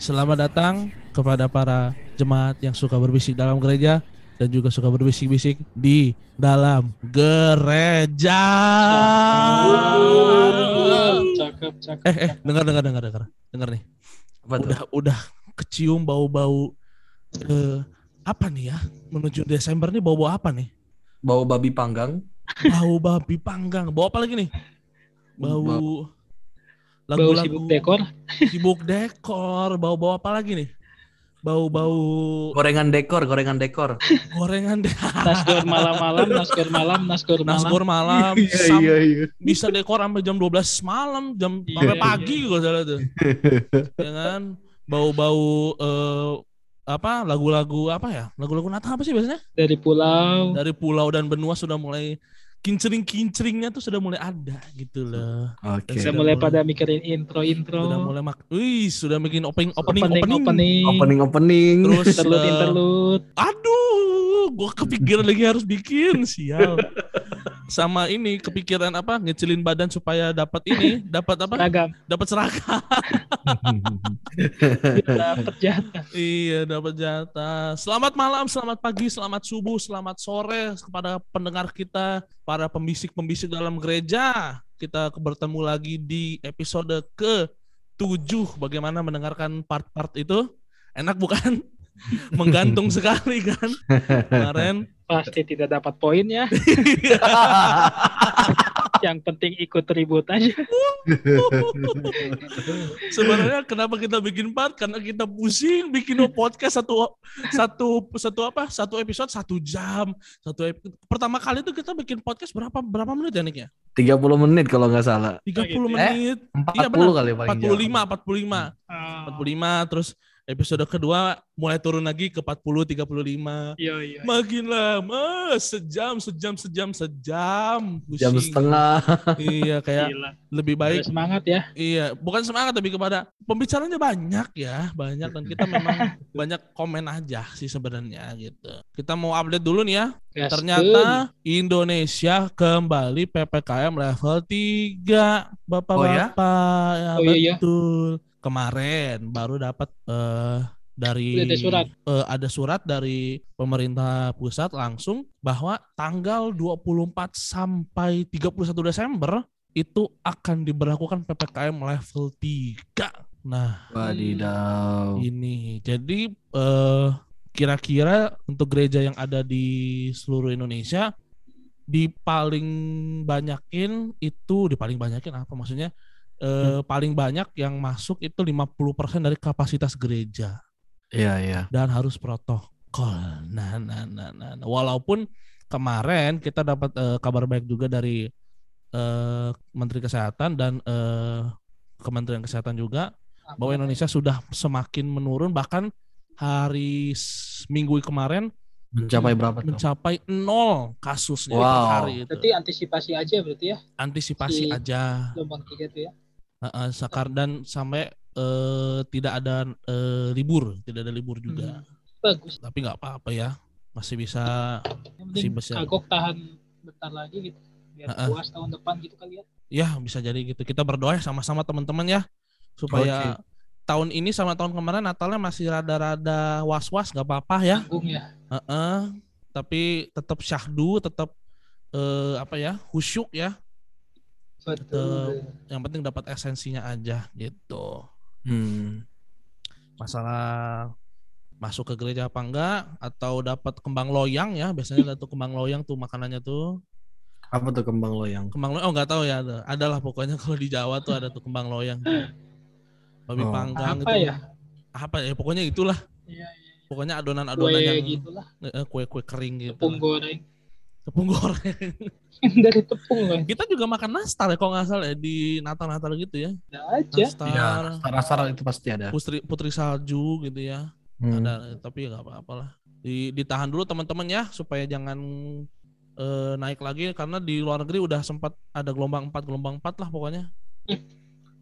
Selamat datang kepada para jemaat yang suka berbisik dalam gereja dan juga suka berbisik-bisik di dalam gereja. Cakep, cakep. Eh, eh, dengar, dengar, dengar, dengar, dengar nih. Apa tuh? Udah, udah kecium bau-bau eh, apa nih ya? Menuju Desember nih bau-bau apa nih? Bau babi panggang. Bau babi panggang. Bau apa lagi nih? Bau Bau lagu-lagu sibuk dekor. sibuk dekor. Bau-bau apa lagi nih? Bau-bau Gorengan dekor, gorengan dekor. gorengan deh. Nasgor malam-malam, nasgor malam, nasgor malam. Nasgor malam, Iya, sam- iya. bisa dekor sampai jam 12 malam, jam Iya, sampai iya. pagi gue salah tuh. ya kan? Bau-bau eh, apa lagu-lagu apa ya? Lagu-lagu Natal apa sih biasanya? Dari pulau. Dari pulau dan benua sudah mulai kincring-kincringnya tuh sudah mulai ada gitu loh. Oke. Sudah Sudah mulai pada mikirin intro-intro. Sudah mulai mak Wih, sudah bikin opening opening opening, opening. opening. Opening opening. Terus Interlude, eh, interlude. Aduh, gua kepikiran lagi harus bikin, sial. Sama ini kepikiran apa? Ngecilin badan supaya dapat ini, dapat apa? Seragam. Dapat seragam. Dapat jatah. iya, dapat jatah. Selamat malam, selamat pagi, selamat subuh, selamat sore kepada pendengar kita, para pembisik-pembisik dalam gereja. Kita bertemu lagi di episode ke-7 bagaimana mendengarkan part-part itu. Enak bukan? Menggantung sekali kan kemarin. Pasti tidak dapat poin ya. Yang penting ikut ribut aja. Sebenarnya kenapa kita bikin part? Karena kita pusing bikin podcast satu satu satu apa? Satu episode satu jam. Satu ep- pertama kali itu kita bikin podcast berapa berapa menit ya Nick ya? 30 menit kalau nggak salah. 30 gitu ya? menit. 40 Iya, benar. kali paling jauh. 45 45 Ah, 45 terus episode kedua mulai turun lagi ke 40 35. Iya, iya. Makin lama sejam sejam sejam sejam. Jam Pusing. setengah. Iya kayak Gila. lebih baik semangat ya. Iya, bukan semangat tapi kepada pembicaranya banyak ya, banyak dan kita memang banyak komen aja sih sebenarnya gitu. Kita mau update dulu nih ya. Gaskeun. Ternyata Indonesia kembali PPKM level 3. Bapak-bapak ya, Oh, iya, iya. Kemarin baru dapat eh dari ada surat. eh, ada surat dari pemerintah pusat langsung bahwa tanggal 24 sampai 31 Desember itu akan diberlakukan PPKM level 3. Nah, Wadidaw. ini jadi eh, kira-kira untuk gereja yang ada di seluruh Indonesia di paling banyakin itu di paling banyakin apa maksudnya eh, paling banyak yang masuk itu 50% dari kapasitas gereja Iya, iya. dan harus protokol. Nah, nah, nah, nah, nah. walaupun kemarin kita dapat eh, kabar baik juga dari eh, Menteri Kesehatan dan eh, Kementerian Kesehatan juga bahwa Indonesia sudah semakin menurun bahkan hari minggu kemarin Mencapai berapa tuh? mencapai nol kasusnya per Wow. hari itu. Berarti antisipasi aja berarti ya. Antisipasi si- aja. Gelombang tiga tuh ya. Heeh, sekar dan sampai eh, tidak ada eh, libur, tidak ada libur juga. Hmm. Bagus. Tapi nggak apa-apa ya, masih bisa Si besar. kagok tahan bentar lagi gitu. Biar Ha-ha. puas tahun depan gitu kali ya. ya bisa jadi gitu. Kita berdoa ya sama-sama teman-teman ya supaya tahun ini sama tahun kemarin Natalnya masih rada-rada was-was nggak apa-apa ya. Tanggung ya. Heeh. Tapi tetap syahdu, tetap eh, apa ya khusyuk ya. Betul. Yang penting dapat esensinya aja gitu. Hmm. Masalah masuk ke gereja apa enggak atau dapat kembang loyang ya biasanya ada tuh kembang loyang tuh makanannya tuh Apa tuh kembang loyang? kembang loyang oh nggak tahu ya ada adalah pokoknya kalau di Jawa tuh ada tuh kembang loyang babi Oh. panggang Apa itu ya? apa ya pokoknya itulah Iya, iya. pokoknya Kue adonan-adonan yang gitulah. eh, kue-kue kering gitu Tepung goreng. Tepung goreng Dari tepung loh. kita juga makan nastar ya kalau nggak salah ya di Natal-Natal gitu ya Ada aja. nastar Iya, rasa itu pasti ada. putri putri salju gitu ya Hmm. ada tapi nggak apa-apa lah di, ditahan dulu teman-teman ya supaya jangan eh, naik lagi karena di luar negeri udah sempat ada gelombang 4 gelombang 4 lah pokoknya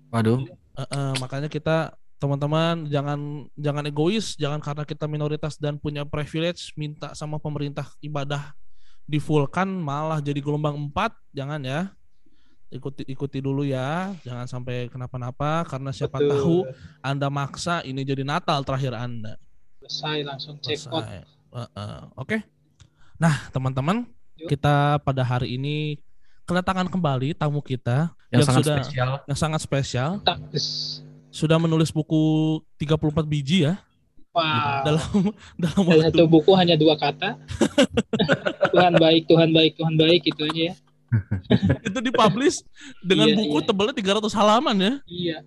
Waduh. Eh, eh, makanya kita teman-teman jangan jangan egois jangan karena kita minoritas dan punya privilege minta sama pemerintah ibadah di full kan malah jadi gelombang 4 jangan ya ikuti ikuti dulu ya, jangan sampai kenapa-napa karena siapa Betul. tahu Anda maksa ini jadi Natal terakhir Anda. Selesai langsung check out. Selesai. Heeh. Oke. Nah, teman-teman, kita pada hari ini kedatangan kembali tamu kita Yang Yang sangat sudah- spesial. yang sangat spesial, Taktis. sudah menulis buku 34 biji ya Wow. dalam dalam waktu satu buku hanya dua kata. Tuhan baik, Tuhan baik, Tuhan baik gitu aja ya. itu dipublish dengan Iya, buku iya. tebalnya 300 halaman ya. Iya.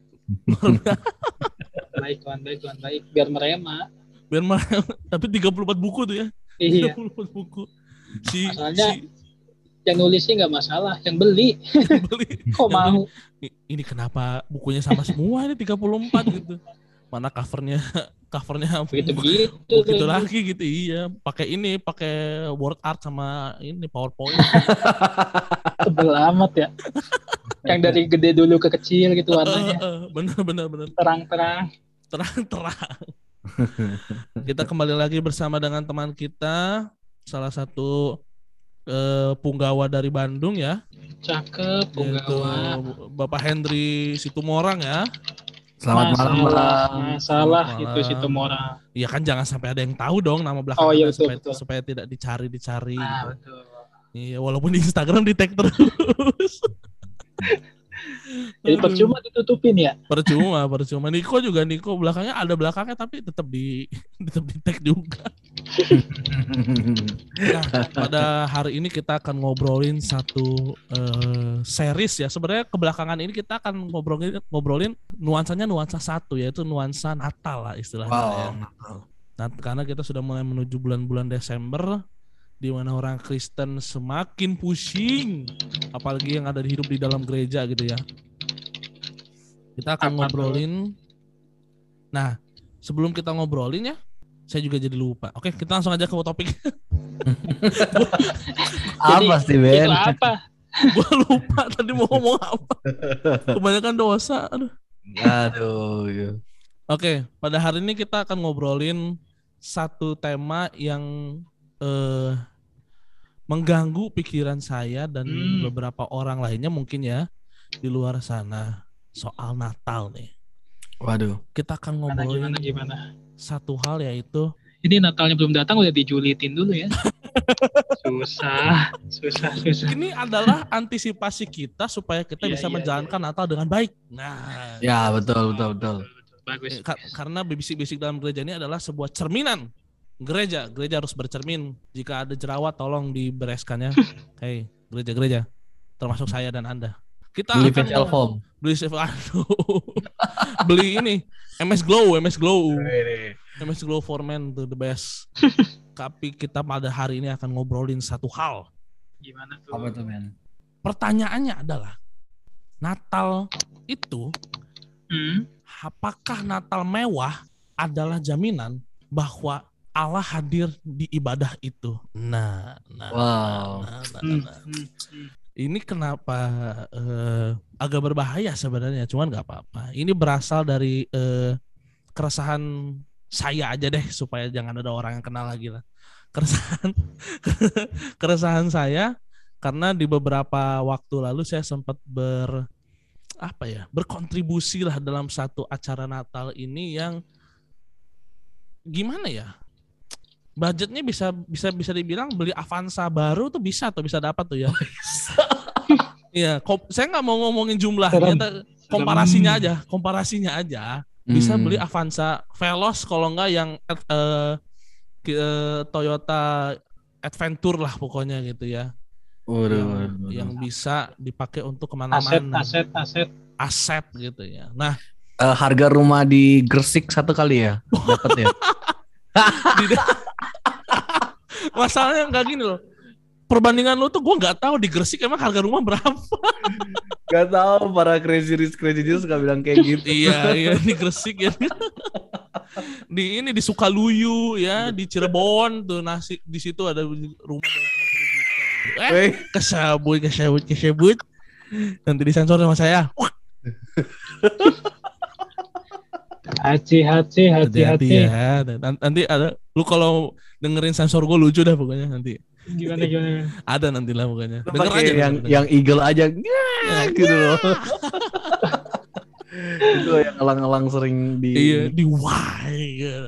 Baik, Tuhan baik, Tuhan baik. Biar merema. Biar mah tapi 34 buku tuh ya. Iya. 34 buku. Si Masalahnya- si Yang nulisnya nggak masalah, yang beli beli kok mau. "I- ini kenapa bukunya sama semua ini 34 gitu. Mana covernya covernya Begitu begitu. begitu lagi gitu iya pakai ini pakai word art sama ini powerpoint Tebel amat ya. Yang dari gede dulu ke kecil gitu warnanya. bener bener bener Terang-terang. terang-terang. kita kembali lagi bersama dengan teman kita, salah satu eh, punggawa dari Bandung ya, Cakep, yaitu punggawa. Bapak Hendri Situmorang ya. Selamat malam, Masalah, Bang. masalah Selamat itu malam. situ Mora. Ya kan jangan sampai ada yang tahu dong nama Oh, belakangnya iya, betul, supaya, betul. supaya tidak dicari-dicari. Ah, gitu. betul. Iya, walaupun di Instagram di tag terus. Jadi Aduh. percuma ditutupin ya. percuma percuma Niko juga Niko belakangnya ada belakangnya tapi tetap di tetap di tag juga nah pada hari ini kita akan ngobrolin satu eh, series ya sebenarnya kebelakangan ini kita akan ngobrolin ngobrolin nuansanya nuansa satu yaitu nuansa Natal lah istilahnya ya. Wow. Nah, karena kita sudah mulai menuju bulan-bulan Desember di mana orang Kristen semakin pusing apalagi yang ada di hidup di dalam gereja gitu ya. Kita akan Apa tuh? ngobrolin Nah, sebelum kita ngobrolin ya, saya juga jadi lupa. Oke, kita langsung aja ke topik. Apa sih, Ben? apa? Gua lupa tadi mau ngomong apa. Kebanyakan dosa. Aduh. Aduh. iya. Oke, pada hari ini kita akan ngobrolin satu tema yang eh, mengganggu pikiran saya dan Hmm. beberapa orang lainnya mungkin ya di luar sana soal Natal nih. Waduh. Kita akan ngobrolin gimana, gimana. satu hal yaitu Ini Natalnya belum datang udah dijulitin dulu ya. susah, susah, susah. ini adalah antisipasi kita supaya kita Iya, bisa iya, menjalankan Natal dengan baik. Nah, Ya, betul, betul, betul. Bagus. Eh, ka- karena bisik-bisik dalam gereja ini adalah sebuah cerminan gereja. Gereja harus bercermin. Jika ada jerawat, tolong dibereskannya. Hei, gereja-gereja, termasuk saya dan anda. Kita Beli akan facial foam. beli aduh. beli ini MS Glow, MS Glow, MS Glow for Men the, the best. Tapi kita pada hari ini akan ngobrolin satu hal. Gimana tuh? Apa tuh, Ben? Pertanyaannya adalah Natal itu Hmm? apakah Natal mewah adalah jaminan bahwa Allah hadir di ibadah itu? Nah, nah, Wow. nah, nah, nah. hmm. ini kenapa eh, agak berbahaya sebenarnya, cuman nggak apa-apa. Ini berasal dari eh, keresahan saya aja deh supaya jangan ada orang yang kenal lagi lah. Keresahan keresahan saya karena di beberapa waktu lalu saya sempat ber apa ya berkontribusi lah dalam satu acara Natal ini yang gimana ya budgetnya bisa bisa bisa dibilang beli Avanza baru tuh bisa tuh bisa dapat tuh ya Iya, kom- saya nggak mau ngomongin jumlahnya, komparasinya aja, komparasinya aja. Bisa Hmm. beli Avanza Veloz kalau nggak yang ke- eh, Toyota Adventure lah pokoknya gitu ya, Waduh, yang, waduh, yang bisa dipakai untuk Aset, ke mana-mana, aset, aset. aset gitu ya. Nah, Eh, harga rumah di Gresik satu kali ya? Dapat ya? masalahnya nggak gini loh. Perbandingan lu tuh gue nggak tahu di Gresik emang harga rumah berapa. Gak tahu para crazy rich crazy rich suka bilang kayak gitu. iya, iya di Gresik ya. di ini di Sukaluyu ya, di Cirebon tuh nasi di situ ada rumah 250 juta. Eh, Weh, kesebut, kesebut, kesebut. Nanti disensor sama saya. Hati-hati, hati-hati ya. Nan- Nanti ada lu kalau dengerin sensor gue lucu dah pokoknya nanti. Gimana gimana? Ada nanti lah pokoknya. Lu Denger aja. yang denger. yang eagle aja Nyaa, gitu loh. itu yang elang-elang sering di Iya, di why. gitu.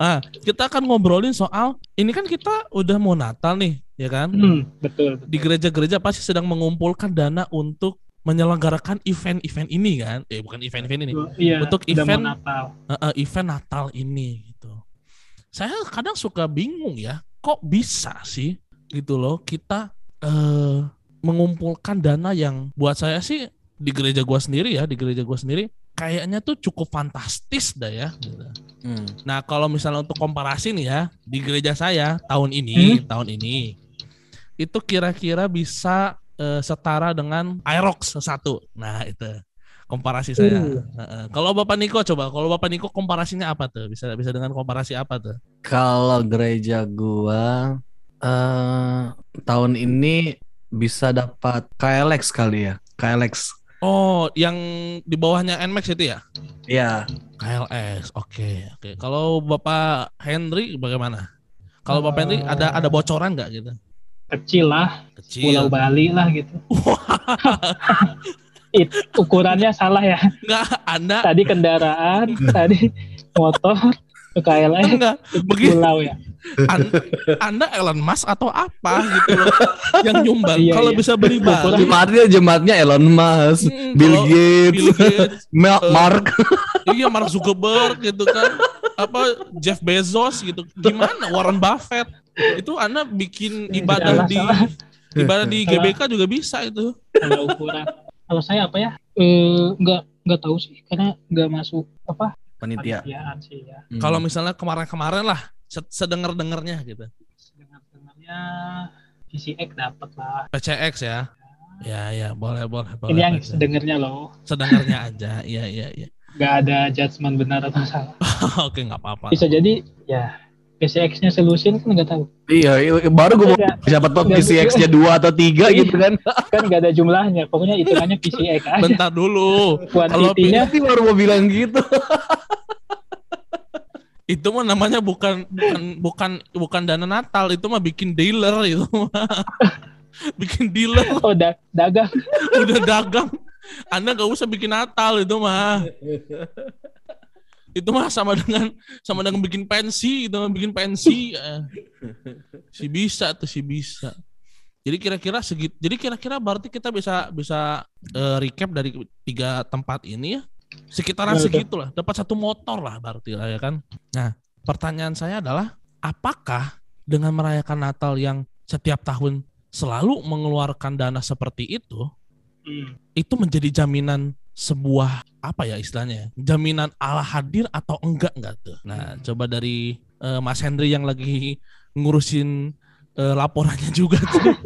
ah, kita akan ngobrolin soal ini kan kita udah mau Natal nih, ya kan? Hmm, betul. betul. Di gereja-gereja pasti sedang mengumpulkan dana untuk menyelenggarakan event-event ini kan? Eh bukan event-event ini. Iya, Untuk udah mau event- Natal. Eh, eh, event Natal ini gitu. Saya kadang suka bingung ya, kok bisa sih gitu loh kita eh mengumpulkan dana yang buat saya sih di gereja gua sendiri ya, di gereja gua sendiri kayaknya tuh cukup fantastis dah ya. gitu. Hmm. Nah, kalau misalnya untuk komparasi nih ya, di gereja saya tahun ini, tahun ini itu kira-kira bisa eh, setara dengan Aerox satu. Nah, itu komparasi saya. Uh. Heeh. Kalau Bapak Niko coba, kalau Bapak Niko komparasinya apa tuh? Bisa bisa dengan komparasi apa tuh? Kalau gereja gua eh tahun ini bisa dapat KLX kali ya. KLX. Oh, yang di bawahnya Nmax itu ya? Iya. KLX. Oke, oke. Kalau Bapak Henry bagaimana? Kalau Bapak Henry ada ada bocoran nggak gitu? Kecil lah, Kecil. Pulau Bali lah gitu. It, ukurannya salah ya. Enggak, Anda Tadi kendaraan, tadi motor, ke KLX, enggak itu Begini. pulau ya. An- anda Elon Musk atau apa gitu loh yang nyumbang Iya, kalau iya. bisa beli Bali Jemaatnya jemaatnya Elon Musk, mm, Bill Gates, Bill Gates Ma- eh, Mark. iya Mark Zuckerberg gitu kan apa Jeff Bezos gitu gimana Warren Buffett itu anda bikin ibadah Salah, di ibadah di. GBK juga bisa itu Kalau ukuran. Kalau saya apa ya? Eh, nggak nggak tahu sih, karena nggak masuk apa Panitia. panitiaan sih ya. Hmm. kalau misalnya kemarin-kemarin lah se- sedengar dengarnya gitu Dengar dengarnya PCX dapat lah. PCX ya ya ya boleh boleh boleh Ini yang sedengarnya loh. sedengarnya aja iya iya iya Nggak ada judgement benar atau salah. oke nggak apa-apa Bisa jadi ya PCX-nya solution kan nggak tahu. Iya, iya, baru gue mau tahu nggak- PCX-nya dua atau tiga Iya. gitu kan. kan nggak ada jumlahnya. Pokoknya hitungannya PCX aja. bentar dulu Kuantitinya Tapi baru mau bilang gitu. itu mah namanya bukan bukan bukan bukan dana Natal itu mah bikin dealer itu mah bikin dealer oh da dagang. udah dagang anda nggak usah bikin Natal itu mah itu mah sama dengan sama dengan bikin pensi itu mah bikin pensi. Eh. si bisa tuh si bisa. Jadi kira-kira segit jadi kira-kira berarti kita bisa bisa eh, recap dari tiga tempat ini ya? Sekitaran segitulah. Dapat satu motor lah berarti lah ya kan? Nah pertanyaan saya adalah apakah dengan merayakan Natal yang setiap tahun selalu mengeluarkan dana seperti itu Hmm. itu menjadi jaminan sebuah apa ya istilahnya ya? jaminan Allah hadir atau enggak enggak tuh nah coba dari eh, Mas Henry yang lagi ngurusin eh, laporannya juga tuh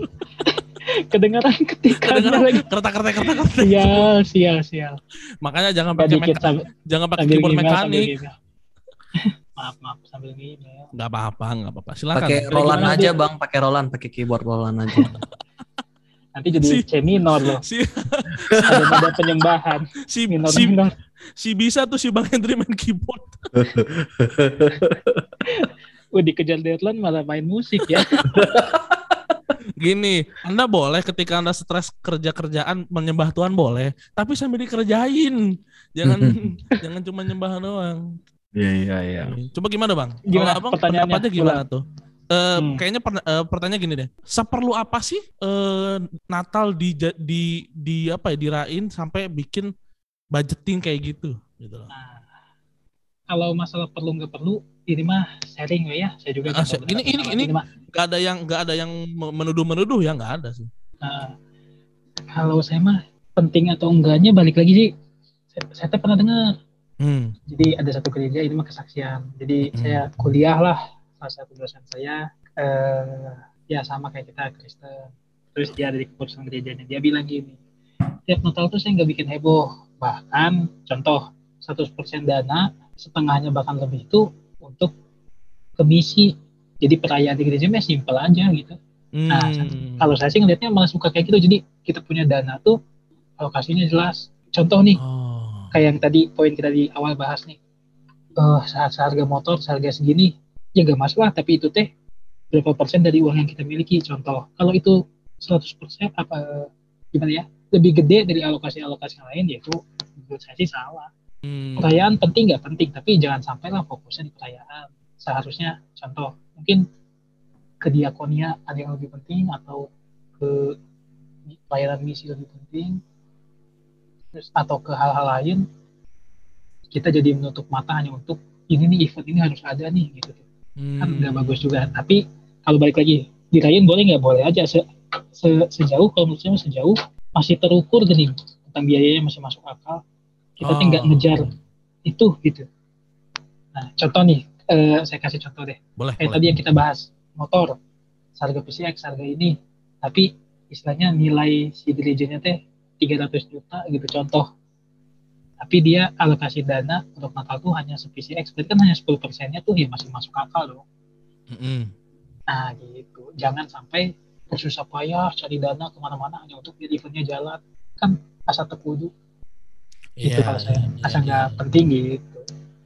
Kedengaran ketikannya kedengeran lagi. kertas kertas kertas kertas Sial, sial, sial. makanya jangan pakai meka- sambil, jangan pakai keyboard email, mekanik maaf, maaf, sambil email. nggak apa-apa nggak apa-apa silakan Pakai Roland aja? Bang. Pakai Roland, pakai keyboard Roland aja. Nanti jadi Si- C minor loh. si Ada nada penyembahan. si Minor, si, minor. si bisa tuh si Bang Henry main keyboard Wah, dikejar deadline malah main musik ya. gini Anda boleh ketika Anda stres kerja-kerjaan menyembah Tuhan boleh tapi sambil dikerjain jangan jangan cuma nyembah doang Iya, iya, iya. Coba gimana bang? Gimana Kalau abang pertanyaannya? pendapatnya gimana tuh? Eh, Hmm. Kayaknya perna- eh, pertanyaan gini deh. Seperlu apa sih eh, Natal di di di apa ya dirain sampai bikin budgeting kayak gitu? Gitu loh. Nah, kalau masalah perlu nggak perlu, ini mah sharing ya. Saya juga Ah, nggak tahu ini- ini- ini- mah. Gak ada yang gak ada yang me- menuduh-menuduh ya nggak ada sih. Nah, kalau saya mah penting atau enggaknya balik lagi sih. Saya, saya pernah dengar. Hmm. Jadi ada satu gereja ini mah kesaksian. Jadi Hmm. saya kuliah lah satu dosen saya eh ya sama kayak kita Kristen. Terus dia dari keputusan gerejanya dia bilang gini, tiap Natal tuh saya nggak bikin heboh. Bahkan contoh 100% dana setengahnya bahkan lebih itu untuk ke misi. Jadi perayaan di gereja mah simpel aja gitu. Nah, Hmm. Kalau saya sih ngelihatnya malah suka kayak gitu. Jadi kita punya dana tuh alokasinya jelas. Contoh nih, Oh. kayak yang tadi poin kita di awal bahas nih. Eh saat seharga motor seharga segini ya gak masalah tapi itu teh berapa persen dari uang yang kita miliki? Contoh kalau itu 100 persen apa gimana ya? Lebih gede dari alokasi-alokasi yang lain yaitu menurut saya sih salah. Hmm. perayaan penting nggak penting tapi jangan sampai lah fokusnya di perayaan. Seharusnya contoh mungkin ke diakonia ada yang lebih penting atau ke pelayanan misi lebih penting terus atau ke hal-hal lain kita jadi menutup mata hanya untuk ini nih event ini harus ada nih gitu. kan Hmm. udah bagus juga. Tapi kalau balik lagi dirayain boleh nggak? Boleh aja. Se, se- sejauh kalau menurut saya sejauh masih terukur gini. Tentang biayanya masih masuk akal. Kita Oh. ngejar itu gitu. Nah contoh nih. Eh, saya kasih contoh deh. Boleh, kayak boleh. tadi yang kita bahas. Motor. Harga PCX harga ini. Tapi istilahnya nilai si gerejanya teh 300 juta gitu. Contoh tapi dia alokasi dana untuk Natal tuh hanya se-PCX berarti kan hanya 10 persennya tuh ya masih masuk akal dong Mm-mm. nah gitu jangan sampai bersusah payah cari dana ke mana-mana hanya untuk biar eventnya jalan kan asal terpuju itu Iya, kalau saya iya, asal iya, nggak iya. penting gitu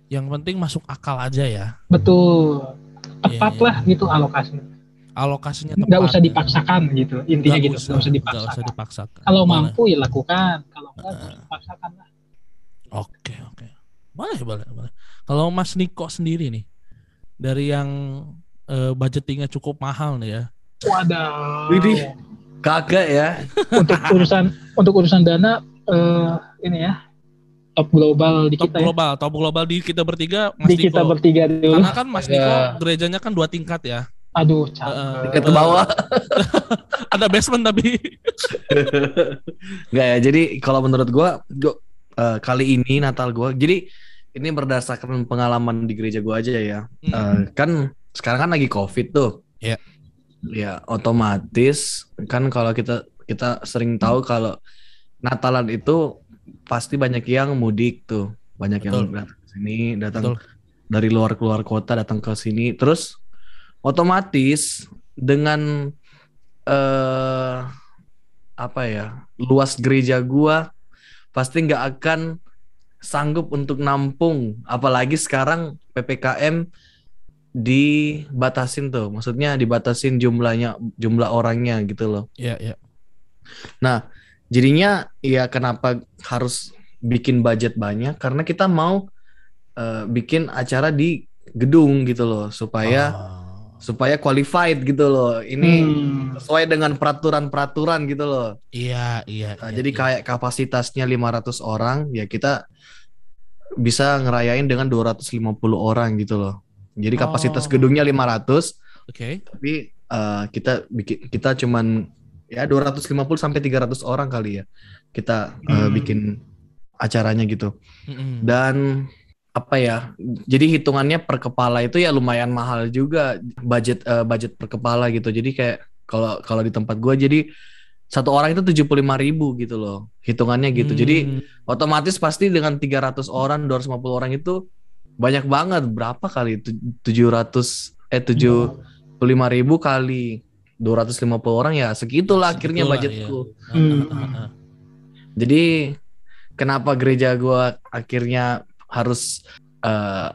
Yang penting masuk akal aja ya. betul tepat Iya, iya. lah gitu alokasi Alokasinya tepat. nggak usah ya. dipaksakan gitu intinya Nggak gitu usah, nggak usah dipaksakan usah dipaksakan. kalau mampu ya lakukan kalau enggak nggak usah dipaksakan lah. Boleh, boleh, boleh. Kalau Mas Niko sendiri nih, dari yang eh, budgetingnya cukup mahal nih ya. wadah Widih. Kagak ya. untuk urusan untuk urusan dana eh, ini ya top global di Top kita ya global, top global di kita bertiga, Mas di kita Niko. bertiga dulu Karena kan Mas Niko Ya. gerejanya kan dua tingkat ya. aduh Eh, capek Ke bawah. Ada basement tapi. Enggak ya. Jadi kalau menurut gua, gua eh, kali ini Natal gua. Jadi ini berdasarkan pengalaman di gereja gua aja ya. Hmm. Eh, kan sekarang kan lagi Covid tuh. Iya. Ya, otomatis kan kalau kita kita sering tahu kalau Natalan itu pasti banyak yang mudik tuh. Banyak yang Betul. datang ke sini, datang Betul. dari luar keluar kota datang ke sini. Terus otomatis dengan eh apa ya? Luas gereja gua pasti nggak akan sanggup untuk nampung apalagi sekarang PPKM dibatasin tuh maksudnya dibatasin jumlahnya jumlah orangnya gitu loh Iya, iya. jadinya ya kenapa harus bikin budget banyak karena kita mau eh, bikin acara di gedung gitu loh supaya Oh. Supaya qualified gitu loh ini Hmm. sesuai dengan peraturan-peraturan gitu loh Iya, iya. Nah, iya, jadi iya. kayak kapasitasnya 500 orang ya kita bisa ngerayain dengan 250 orang gitu loh. Jadi kapasitas Oh. gedungnya 500 Oke. tapi eh, kita bikin kita cuman ya 250 sampai 300 orang kali ya. Kita Hmm. bikin acaranya gitu. Mm-mm. Dan apa ya? Jadi hitungannya per kepala itu ya lumayan mahal juga budget eh, budget per kepala gitu. Jadi kayak kalau kalau di tempat gua jadi satu orang itu 75.000 ribu gitu loh hitungannya gitu. Jadi Hmm. otomatis pasti dengan 300 orang 250 orang itu banyak banget berapa kali Tu- 700 eh 75 ribu kali 250 orang ya segitulah akhirnya budgetku. iya. Hmm. Jadi kenapa gereja gua akhirnya harus eh,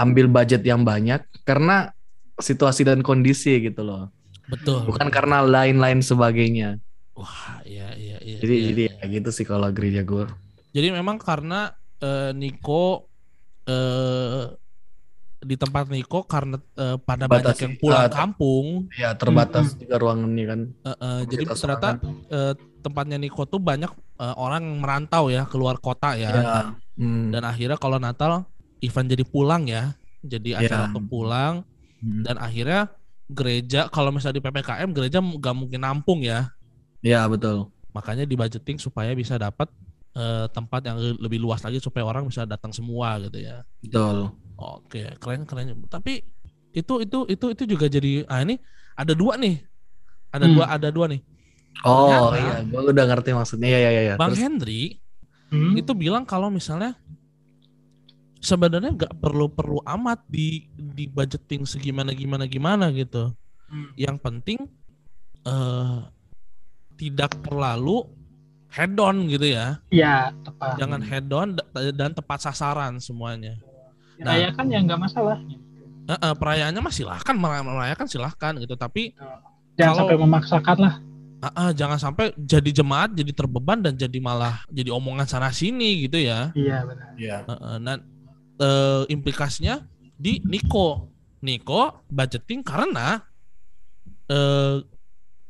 ambil budget yang banyak karena situasi dan kondisi gitu loh. Betul. Bukan karena lain-lain sebagainya. Wah, iya, iya, iya. Jadi iya, jadi iya. ya gitu sih kalau gereja gua. Jadi memang karena eh, Niko eh di tempat Niko karena eh, pada banyak Batasi. yang pulang Ah, kampung, Ya terbatas juga ruangannya kan. eh, eh, jadi ternyata eh, tempatnya Niko tuh banyak eh, orang yang merantau ya keluar kota ya. Ya. Hmm. Dan akhirnya kalau Natal event jadi pulang ya, jadi acara Ya. untuk pulang Hmm. dan akhirnya gereja kalau misalnya di PPKM gereja nggak mungkin nampung ya. Ya betul. Makanya di budgeting supaya bisa dapat eh, tempat yang lebih luas lagi supaya orang bisa datang semua gitu ya. Betul. Oke, keren keren. Tapi itu itu itu itu juga jadi ah ini ada dua nih. Ada Hmm. dua ada dua nih. Oh Ternyata- iya, gue udah ngerti maksudnya. Ya ya ya. ya. Bang Terus, Hendri Hmm. itu bilang kalau misalnya sebenarnya nggak perlu perlu amat di di budgeting segimana gimana gimana gitu. Hmm. Yang penting eh tidak terlalu head on gitu ya. ya tepat Jangan head on da- dan tepat sasaran semuanya. Nah. rayakan ya nggak masalah Eh, eh, perayaannya mah silahkan mer- merayakan silahkan gitu tapi Jangan Kalau- sampai memaksakan lah. eh, eh, jangan sampai jadi jemaat jadi terbeban dan jadi malah jadi omongan sana sini gitu ya Iya benar. Iya. Eh, eh, nah eh, implikasinya di Niko Niko budgeting karena eh,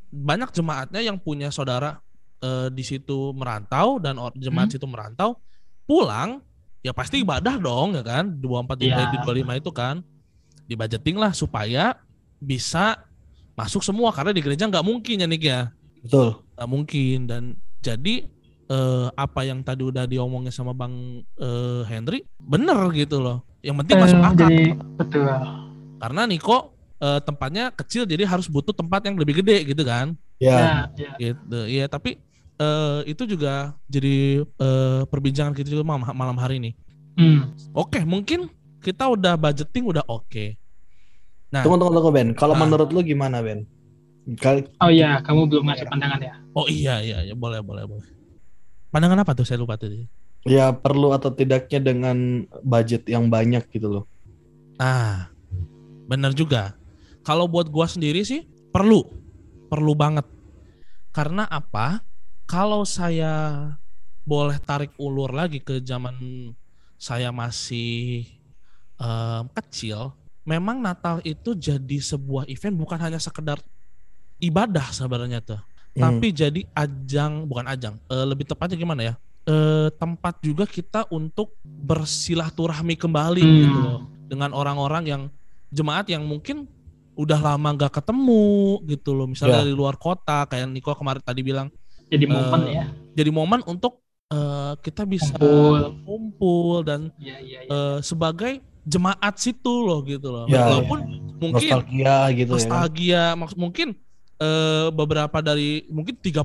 banyak jemaatnya yang punya saudara eh, di situ merantau dan jemaat Hmm. situ merantau pulang ya pasti ibadah dong ya kan 24 di, Iya. di 25 itu kan di budgeting lah supaya bisa masuk semua karena di gereja nggak mungkin ya Nik ya Betul. nggak mungkin dan jadi eh, apa yang tadi udah diomongin sama Bang eh, Henry bener gitu loh yang penting masuk akal Jadi betul. karena Niko eh, tempatnya kecil jadi harus butuh tempat yang lebih gede gitu kan Ya. Ya, ya. gitu iya tapi eh, itu juga jadi eh, perbincangan kita juga malam, malam hari ini Hmm. oke mungkin kita udah budgeting udah oke Nah. Tunggu tunggu tunggu Ben. Kalau Ah. menurut lu gimana Ben? Kali Oh iya, kamu belum ngasih pandangan ya? oh iya iya iya boleh boleh boleh pandangan apa tuh saya lupa tadi ya perlu atau tidaknya dengan budget yang banyak gitu loh. Nah, bener juga. Kalau buat gua sendiri sih perlu, perlu banget. Karena apa? Kalau saya boleh tarik ulur lagi ke zaman saya masih em, kecil, memang Natal itu jadi sebuah event bukan hanya sekedar ibadah sebenarnya tuh, Hmm. tapi jadi ajang bukan ajang, eh, lebih tepatnya gimana ya? Eh, tempat juga kita untuk bersilaturahmi kembali Hmm. gitu loh dengan orang-orang yang jemaat yang mungkin udah lama nggak ketemu gitu loh misalnya Ya. dari luar kota kayak Niko kemarin tadi bilang Jadi momen Eh, ya. jadi momen untuk eh, kita bisa Kumpul. kumpul dan Iya, iya, iya. eh, sebagai jemaat situ loh gitu loh Ya, walaupun mungkin Nostalgia gitu ya. nostalgia maks- mungkin eh, beberapa dari mungkin 30%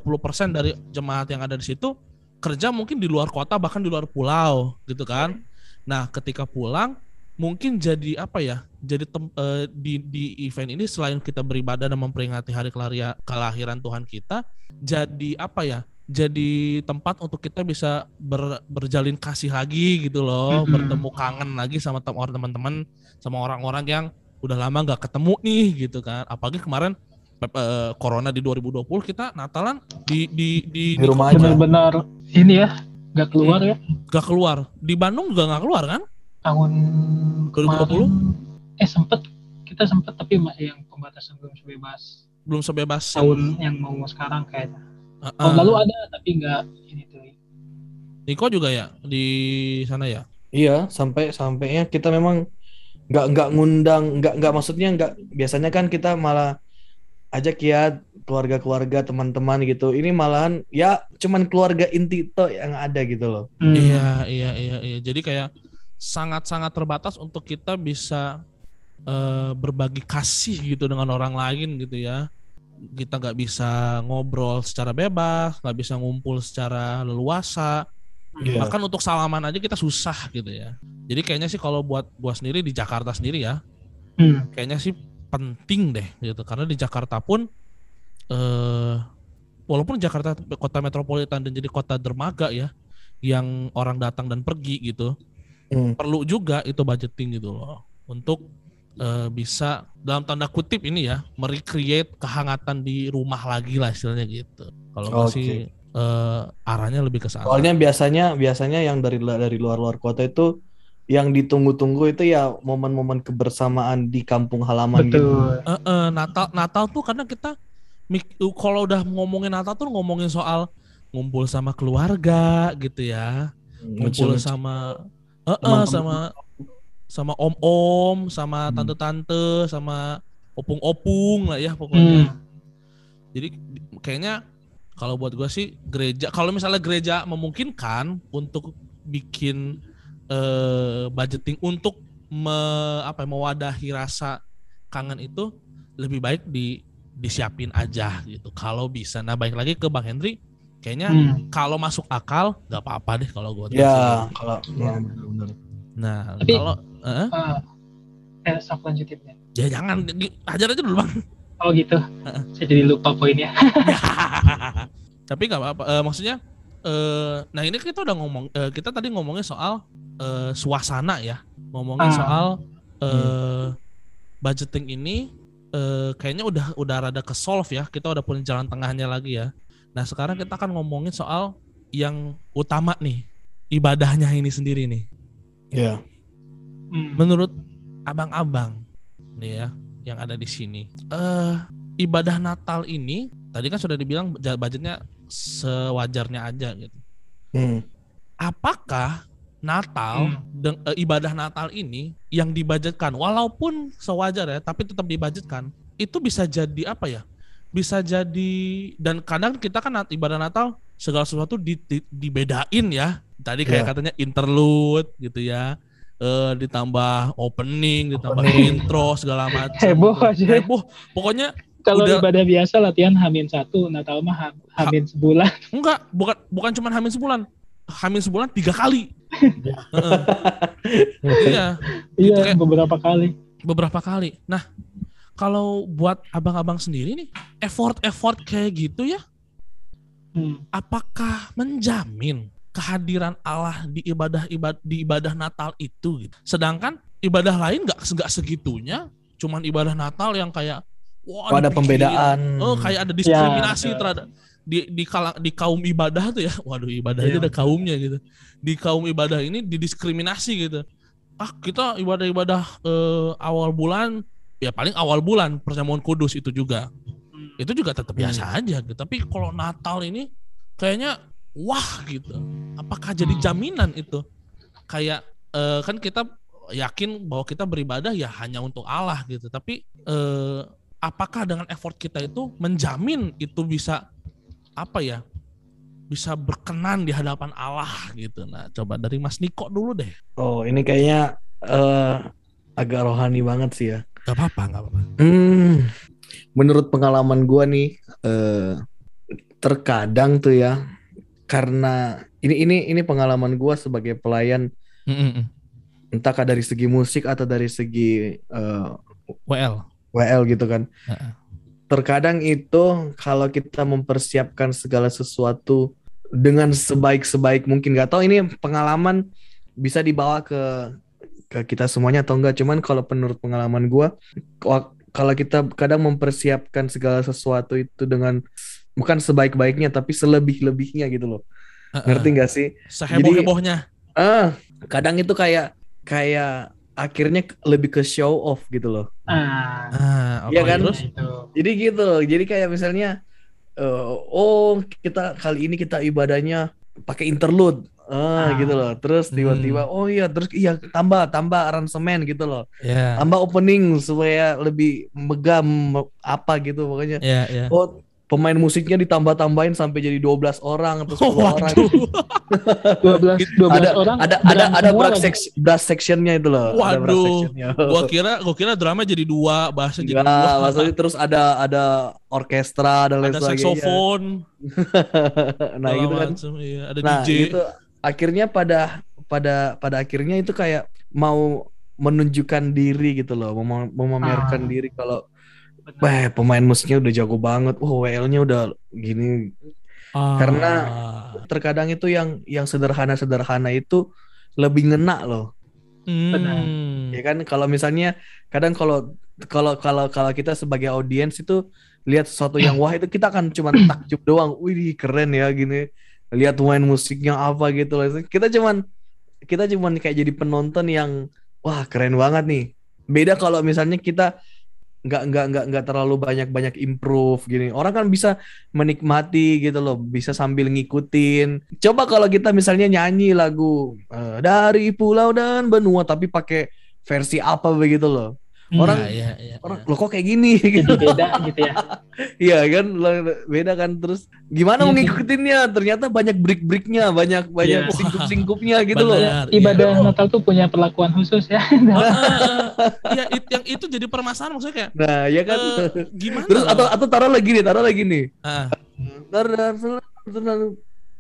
dari jemaat yang ada di situ kerja mungkin di luar kota bahkan di luar pulau gitu kan. Nah, ketika pulang mungkin jadi apa ya? Jadi tem- eh, di di event ini selain kita beribadah dan memperingati hari kelaria- kelahiran Tuhan kita, jadi apa ya? Jadi tempat untuk kita bisa ber- berjalin kasih lagi gitu loh, Mhm. bertemu kangen lagi sama teman-teman, sama orang-orang yang udah lama nggak ketemu nih gitu kan. Apalagi kemarin eh, corona di 2020 kita Natalan di di di, Di rumah aja. Benar-benar ini ya, nggak keluar ya. gak keluar. Di Bandung juga nggak keluar kan? Tahun 2020? kemarin, eh sempet kita sempet tapi masih yang pembatasan belum sebebas Belum sebebas tahun yang mau sekarang kayaknya. Eh, Tahun eh. lalu ada tapi nggak ini tuh. Niko juga ya di sana ya. Iya, sampai sampainya kita memang nggak nggak ngundang, nggak nggak maksudnya nggak biasanya kan kita malah ajak ya keluarga-keluarga teman-teman gitu. Ini malahan ya cuman keluarga inti toh yang ada gitu loh. Hmm. Iya iya iya iya. Jadi kayak sangat-sangat terbatas untuk kita bisa eh, berbagi kasih gitu dengan orang lain gitu ya. Kita nggak bisa ngobrol secara bebas, nggak bisa ngumpul secara leluasa. Iya. Bahkan untuk salaman aja kita susah gitu ya. Jadi kayaknya sih kalau buat gua sendiri di Jakarta sendiri ya, Hmm. kayaknya sih penting deh gitu karena di Jakarta pun eh walaupun Jakarta kota metropolitan dan jadi kota dermaga ya yang orang datang dan pergi gitu Hmm. perlu juga itu budgeting gitu loh untuk eh, bisa dalam tanda kutip ini ya merecreate kehangatan di rumah lagi lah istilahnya gitu kalau gua Oke. sih eh, arahnya lebih ke sana Soalnya biasanya biasanya yang dari dari luar-luar kota itu yang ditunggu-tunggu itu ya momen-momen kebersamaan di kampung halaman gitu. Betul. Eh, eh, Natal Natal tuh karena kita mik- kalau udah ngomongin Natal tuh ngomongin soal ngumpul sama keluarga gitu ya ngumpul Lucu-lucu. sama eh, eh, Teman-teman. sama sama om-om sama Hmm. tante-tante sama opung-opung lah ya pokoknya Hmm. jadi di- kayaknya kalau buat gua sih gereja kalau misalnya gereja memungkinkan untuk bikin eh, budgeting untuk me- apa ya, mewadahi rasa kangen itu lebih baik di disiapin aja gitu kalau bisa nah baik lagi ke bang Henry kayaknya Hmm. kalau masuk akal nggak apa-apa deh kalau gua Ya, kalau Ya. ya, nah Tapi- kalau eh, Ah, eh, stop lanjutinnya. ya jangan di- ajar aja dulu bang Oh gitu. Saya jadi lupa poinnya. tapi nggak apa-apa Eh, maksudnya eh nah ini kita udah ngomong eh, kita tadi ngomongin soal eh, suasana ya ngomongin Ah. soal eh budgeting ini eh, kayaknya udah udah rada ke solve ya. Kita udah punya jalan tengahnya lagi ya. Nah sekarang kita akan ngomongin soal yang utama nih, ibadahnya ini sendiri nih. Iya. Hmm. Menurut abang-abang nih ya yang ada di sini, eh ibadah Natal ini tadi kan sudah dibilang budgetnya sewajarnya aja gitu. Hmm. Apakah Natal Hmm. deng- eh, ibadah Natal ini yang dibudgetkan walaupun sewajar ya tapi tetap dibudgetkan itu bisa jadi apa ya? Bisa jadi dan kadang kita kan ibadah Natal segala sesuatu di- di- dibedain ya. Tadi kayak Iya. katanya interlude gitu ya. Eh, ditambah opening, ditambah Opening. intro segala macam. Heboh aja. Heboh. Pokoknya Kalau Udah- ibadah biasa latihan hamin satu, Natal mah ham- hamin sebulan. enggak, bukan bukan cuma hamil sebulan. Hamil sebulan tiga kali. Heeh. iya. Gitu Iya, kayak- beberapa kali. beberapa kali. Nah, kalau buat abang-abang sendiri nih, effort-effort kayak gitu ya, Hmm. apakah menjamin kehadiran Allah di ibadah ibad di ibadah Natal itu gitu. Sedangkan ibadah lain nggak nggak segitunya, cuman ibadah Natal yang kayak wah Oh, ada dipikirin. pembedaan. Oh, kayak ada diskriminasi Ya, terhadap di di kala- di kaum ibadah tuh ya. Waduh, ibadah Iya. itu ada kaumnya gitu. Di kaum ibadah ini didiskriminasi gitu. Ah, kita ibadah-ibadah eh, awal bulan ya paling awal bulan perjamuan kudus itu juga. Hmm. Itu juga tetap Hmm. biasa aja gitu. Tapi kalau Natal ini kayaknya wah gitu. Apakah jadi Hmm. jaminan itu? Kayak eh, kan kita yakin bahwa kita beribadah ya hanya untuk Allah gitu. Tapi eh, apakah dengan effort kita itu menjamin itu bisa apa ya? Bisa berkenan di hadapan Allah gitu. Nah, coba dari Mas Niko dulu deh. Oh, ini kayaknya eh, agak rohani banget sih ya. Gak apa-apa, gak apa-apa. Hmm, menurut pengalaman gua nih, eh, terkadang tuh ya, karena ini ini ini pengalaman gua sebagai pelayan, Mm-mm. entahkah dari segi musik atau dari segi eh, WL. WL gitu kan. Heeh. Terkadang itu kalau kita mempersiapkan segala sesuatu dengan sebaik-sebaik mungkin, nggak tahu ini pengalaman bisa dibawa ke ke kita semuanya atau enggak. Cuman kalau menurut pengalaman gua, wa- kalau kita kadang mempersiapkan segala sesuatu itu dengan bukan sebaik-baiknya tapi selebih-lebihnya gitu loh. Heeh. Ngerti nggak sih? Seheboh-hebohnya. Ah, kadang itu kayak kayak akhirnya lebih ke show off gitu loh. Ah, Ah, Iya oke, kan? Terus? itu. Jadi gitu. Jadi kayak misalnya eh, oh kita kali ini kita ibadahnya pakai interlude. Ah, Ah. gitu loh. Terus tiba-tiba oh iya terus iya tambah tambah aransemen gitu loh. Ya. Tambah opening supaya lebih megah me- apa gitu pokoknya. Ya, ya. Oh pemain musiknya ditambah-tambahin sampai jadi 12 orang atau 10 orang. Waduh. 12 12 Ada orang ada ada ada brass, lagi. sec- brass sectionnya itu loh. Ada brass Waduh. sectionnya. gua kira gua kira drama jadi dua, bahasa jadi dua. maksudnya terus ada ada orkestra dan lain ada sebagainya. saksofon, nah segala gitu kan. macem, iya. ada Nah DJ. itu akhirnya pada pada pada akhirnya itu kayak mau menunjukkan diri gitu loh, mem- memamerkan Ah. diri kalau Benar. Wah, pemain musiknya udah jago banget. Wah, WL-nya udah gini. Ah. karena- Terkadang itu yang yang sederhana-sederhana itu lebih ngena loh. Hmm. Ya kan kalau misalnya kadang kalau kalau kalau kalau kita sebagai audiens itu lihat sesuatu yang wah itu kita akan cuman takjub doang. Wih, keren ya gini. Lihat main musiknya apa gitu loh. Kita cuman kita cuman kayak jadi penonton yang wah keren banget nih. Beda kalau misalnya kita nggak nggak nggak nggak terlalu banyak banyak improve gini. Orang kan bisa menikmati gitu loh, bisa sambil ngikutin. Coba kalau kita misalnya nyanyi lagu eh, dari pulau dan benua tapi pakai versi apa begitu loh. Orang- Iya, iya, iya. Orang lo kok kayak gini gitu. beda gitu ya. Iya kan Lo- beda kan terus gimana Iya mau sih. ngikutinnya? Ternyata banyak break-breaknya, banyak banyak Iya. singkup-singkupnya gitu loh. Benar, Ibadah iya. Natal tuh punya perlakuan khusus ya. Ah, ah, ah. Iya, it- yang itu jadi permasalahan maksudnya kayak Nah, ya kan. eh, gimana? terus loh? atau atau taruh lagi nih, taruh lagi nih. Ah,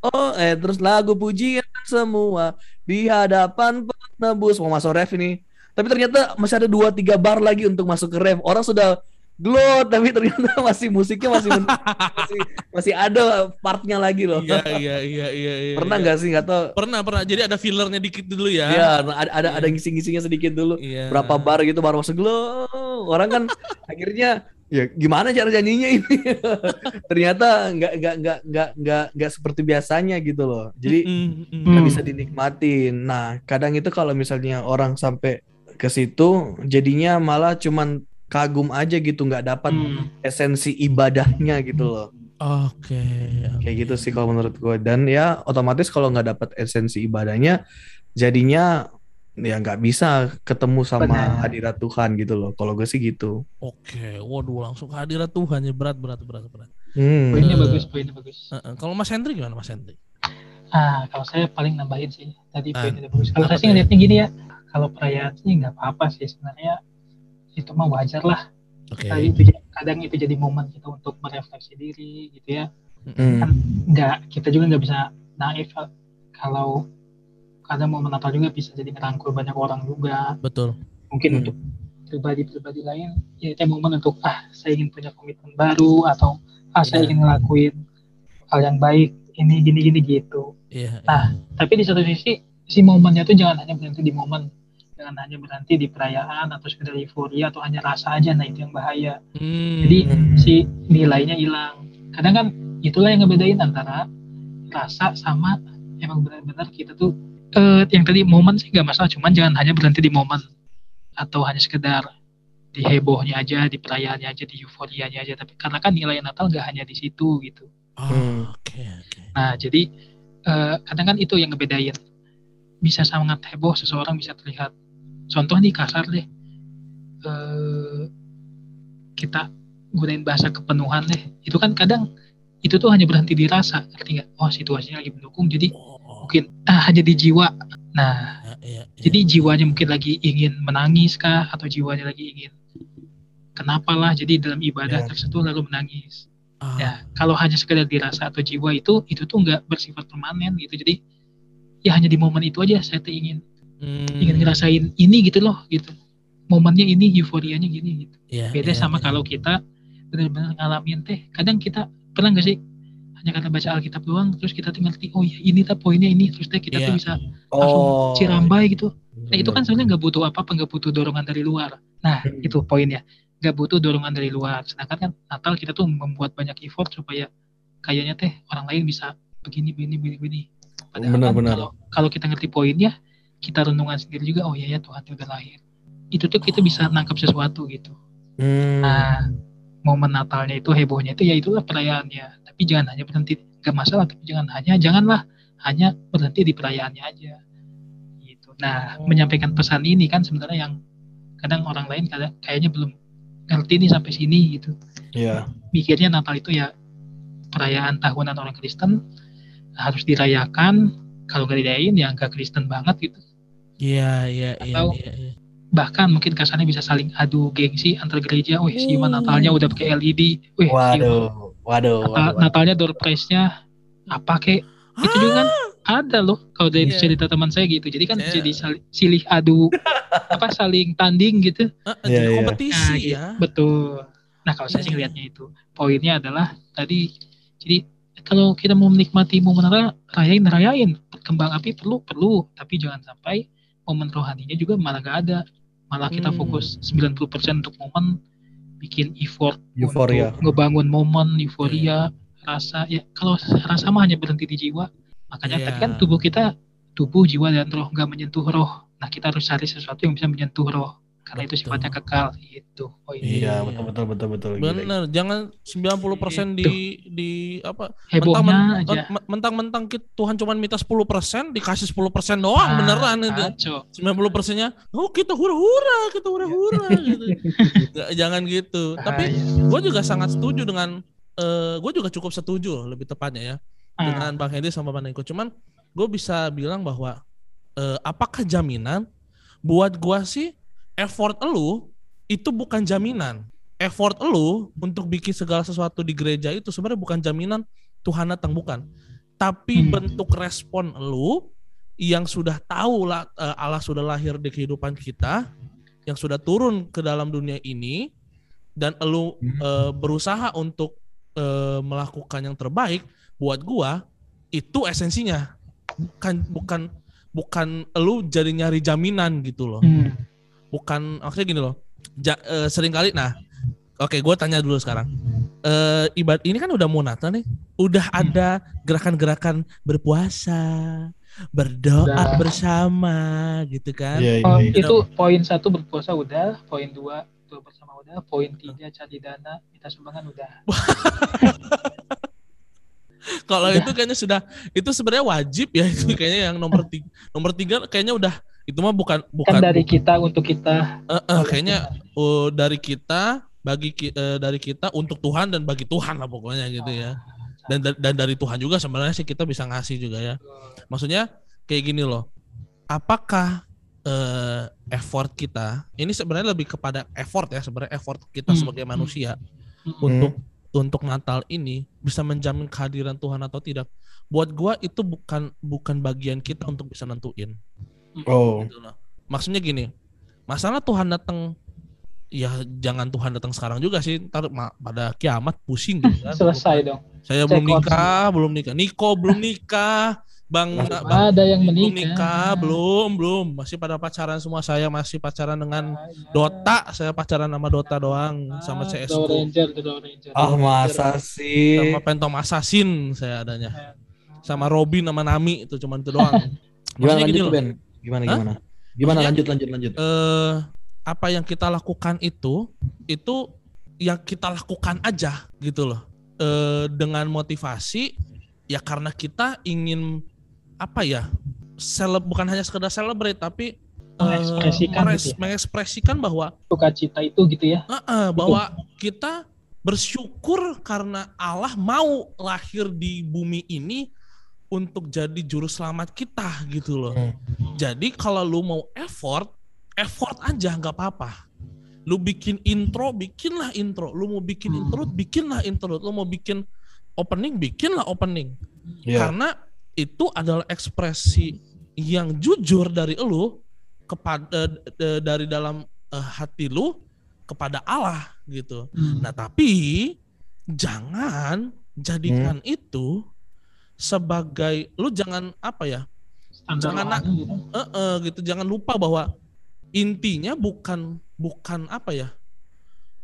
Oh, eh terus lagu pujian semua di hadapan penebus mau masuk ref ini. Tapi ternyata masih ada dua tiga bar lagi untuk masuk ke ref. Orang sudah Glot tapi ternyata masih musiknya masih masih, masih ada partnya lagi loh. Iya iya iya iya. iya Pernah iya. nggak sih nggak tahu? Pernah pernah. Jadi ada fillernya dikit dulu ya. Iya, ada ada ada Iya. ngisi-ngisinya sedikit dulu. Iya. Berapa bar gitu baru masuk glow. Orang kan akhirnya ya gimana cara nyanyinya ini? ternyata nggak nggak nggak nggak nggak nggak seperti biasanya gitu loh. Jadi Mm, mm, nggak Hmm. bisa dinikmatin. Nah, kadang itu kalau misalnya orang sampai ke situ, jadinya malah cuman kagum aja gitu, nggak dapat Hmm. esensi ibadahnya gitu loh. Oke. Kayak gitu sih kalau menurut gue. Dan ya otomatis kalau nggak dapat esensi ibadahnya, jadinya ya nggak bisa ketemu sama Benar. hadirat Tuhan gitu loh. Kalau gue sih gitu. Oke. Waduh langsung kehadiran Tuhan ya berat berat berat berat. Hmm. Poinnya bagus, poinnya bagus. Heeh. Kalau Mas Hendri gimana Mas Hendri? Ah, kalau saya paling nambahin sih. Tadi Ah, poinnya bagus. Kalau saya sih ngeliatnya gini ya. Kalau perayaan sih nggak apa-apa sih sebenarnya. Itu mah wajar lah. Oke. Kadang itu, kadang itu jadi momen kita untuk merefleksi diri gitu ya. Hmm. Kan nggak kita juga nggak bisa naif kalau kadang momen Natal juga bisa jadi ngerangkul banyak orang juga. Betul. Mungkin Hmm. untuk pribadi-pribadi lain ya itu momen untuk ah saya ingin punya komitmen baru atau ah saya Iya. ingin ngelakuin hal yang baik ini gini gini gitu Iya. Nah, tapi di satu sisi si momennya tuh jangan hanya berhenti di momen jangan hanya berhenti di perayaan atau sekedar euforia atau hanya rasa aja nah itu yang bahaya Hmm. jadi si nilainya hilang kadang kan itulah yang ngebedain antara rasa sama emang benar-benar kita tuh eh, yang tadi momen sih nggak masalah cuman jangan hanya berhenti di momen atau hanya sekedar di hebohnya aja di perayaannya aja di euforianya aja tapi karena kan nilai Natal nggak hanya di situ gitu Oh. Oke oke. Nah, jadi eh, kadang kan itu yang ngebedain. Bisa sangat heboh seseorang bisa terlihat. Contoh nih kasar deh. Eh, kita gunain bahasa kepenuhan deh. Itu kan kadang itu tuh hanya berhenti di rasa, ngerti nggak? Oh situasinya lagi mendukung, jadi Oh, mungkin ah hanya di jiwa. Nah, ya, ya, ya. jadi jiwanya mungkin lagi ingin menangis kah, atau jiwanya lagi ingin kenapa lah? Jadi dalam ibadah Ya. tersentuh lalu menangis. Ah, Ya, kalau hanya sekedar dirasa atau jiwa itu, itu tuh nggak bersifat permanen gitu. Jadi ya hanya di momen itu aja saya ingin hmm, ingin ngerasain ini gitu loh gitu. Momennya ini, euforianya gini gitu. ya, Beda ya, sama ya. kalau kita benar-benar ngalamin teh. Kadang kita pernah nggak sih hanya karena baca Alkitab doang, terus kita tuh ngerti, oh ya ini tuh poinnya ini, terus teh kita Iya. tuh bisa Oh. langsung cirambai gitu. Nah itu kan Bener. sebenarnya nggak butuh apa-apa, nggak butuh dorongan dari luar. Nah Hmm. itu poinnya, nggak butuh dorongan dari luar. Sedangkan kan Natal kita tuh membuat banyak effort supaya kayaknya teh orang lain bisa begini, begini, begini, begini. Padahal Benar, kan benar. kalau kalau kita ngerti poinnya, kita renungan sendiri juga. Oh iya ya Tuhan udah lahir. Itu tuh kita bisa nangkap sesuatu gitu. Hmm. Nah momen Natalnya itu hebohnya itu ya itulah perayaannya. Tapi jangan hanya berhenti, nggak masalah. Tapi jangan hanya, janganlah hanya berhenti di perayaannya aja. Gitu. Nah, Oh. menyampaikan pesan ini kan sebenarnya yang kadang orang lain kadang kayaknya belum ngerti nih sampai sini gitu. Iya. Mikirnya Natal itu ya perayaan tahunan orang Kristen harus dirayakan. Kalau nggak dirayain ya nggak Kristen banget gitu. Iya iya iya. Atau- iya, iya. Bahkan mungkin kasarnya bisa saling adu gengsi antar gereja. Wih, si Iman. Natalnya udah pakai LED. Wih, Waduh, waduh, Natal, waduh. Natalnya door prize-nya apa kek? Itu juga kan ada loh kalau dari Iya. cerita teman saya gitu. Jadi kan Iya. jadi sali- silih adu apa saling tanding gitu. Ah, Iya, jadi iya. kompetisi Nah, ya. Betul. Nah, kalau saya sih Iya. ngelihatnya itu. Poinnya adalah tadi jadi kalau kita mau menikmati momen rayain rayain. Kembang api perlu perlu, tapi jangan sampai momen rohaninya juga malah gak ada. Malah kita Hmm. fokus 90% untuk momen bikin effort Euforia. untuk ngebangun momen euforia rasa ya kalau rasa mah hanya berhenti di jiwa makanya Iya. tadi kan tubuh kita tubuh jiwa dan roh nggak menyentuh roh nah kita harus cari sesuatu yang bisa menyentuh roh karena itu Betul. sifatnya kekal itu oh Iya, Iya. betul betul betul betul. Gila, Bener, jangan 90% di di apa hebohnya mentang- aja men- mentang-mentang kita- Tuhan cuma minta 10%, dikasih 10% doang Ah, beneran itu. kacau. 90%-nya, oh kita hura-hura, kita hura-hura gitu. Nggak, jangan gitu. Tapi Bahaya. gue juga sangat setuju dengan eh gue juga cukup setuju lebih tepatnya ya Ah, dengan Bang Hendy sama Bang Niko. Cuman gue bisa bilang bahwa eh, apakah jaminan buat gue sih effort elu itu bukan jaminan. Effort elu untuk bikin segala sesuatu di gereja itu sebenarnya bukan jaminan Tuhan datang bukan. Tapi Hmm. bentuk respon elu yang sudah tahu lah eh, Allah sudah lahir di kehidupan kita, yang sudah turun ke dalam dunia ini dan lu Hmm. eh, berusaha untuk eh, melakukan yang terbaik buat gua itu esensinya bukan bukan bukan lu jadi nyari jaminan gitu loh Hmm. Bukan maksudnya gini loh. Ja, eh, sering kali nah oke gue tanya dulu sekarang. Eh ibadat ini kan udah mau Natal nih. Udah ada gerakan-gerakan berpuasa berdoa Udah. bersama gitu kan? Iya, Oh, iya. itu poin satu berpuasa udah, poin dua doa bersama udah, poin tiga cari dana, minta sumbangan udah. kalau itu kayaknya sudah itu sebenarnya wajib ya itu kayaknya yang nomor tiga nomor tiga kayaknya udah itu mah bukan bukan Kan dari kita untuk kita. eh, eh, kayaknya uh, dari kita bagi eh, dari kita untuk Tuhan dan bagi Tuhan lah pokoknya gitu ya dan da- dan dari Tuhan juga sebenarnya sih kita bisa ngasih juga ya maksudnya kayak gini loh apakah eh, effort kita ini sebenarnya lebih kepada effort ya sebenarnya effort kita Hmm. sebagai manusia Hmm. untuk untuk Natal ini bisa menjamin kehadiran Tuhan atau tidak buat gua itu bukan bukan bagian kita untuk bisa nentuin Oh. gitu loh. maksudnya gini masalah Tuhan datang ya jangan Tuhan datang sekarang juga sih ntar pada kiamat pusing gitu kan Selesai dong. saya belum nikah belum nikah Niko belum nikah Bang, Masih Bang Ada yang belum menikah. nikah belum belum masih pada pacaran semua saya masih pacaran dengan Ah, ya. Dota saya pacaran sama Dota doang sama Ah, CS Dow Ranger, Ranger. Ah masa sih? sama Phantom Assassin saya adanya sama Robin sama Nami itu cuman itu doang Gimana Maksudnya gini loh. Ben? Gimana Hah? gimana? Gimana Maksudnya- lanjut lanjut lanjut? eh apa yang kita lakukan itu itu yang kita lakukan aja gitu loh eh dengan motivasi ya karena kita ingin apa ya seleb bukan hanya sekedar celebrate tapi eh, Mengekspresikan meres- gitu ya. mengekspresikan bahwa Sukacita itu gitu ya. eh, eh, bahwa kita bersyukur karena Allah mau lahir di bumi ini untuk jadi juru selamat kita gitu loh. Hmm. Jadi kalau lu mau effort, effort aja nggak apa-apa. Lu bikin intro, bikinlah intro. Lu mau bikin Hmm. intro, bikinlah intro. Lu mau bikin opening, bikinlah opening. Iya. Karena itu adalah ekspresi yang jujur dari lu kepada eh, dari dalam eh, hati lu kepada Allah gitu. Hmm. Nah, tapi jangan jadikan itu sebagai lu jangan apa ya? Standar jangan orang gitu. eh, eh, gitu jangan lupa bahwa intinya bukan bukan apa ya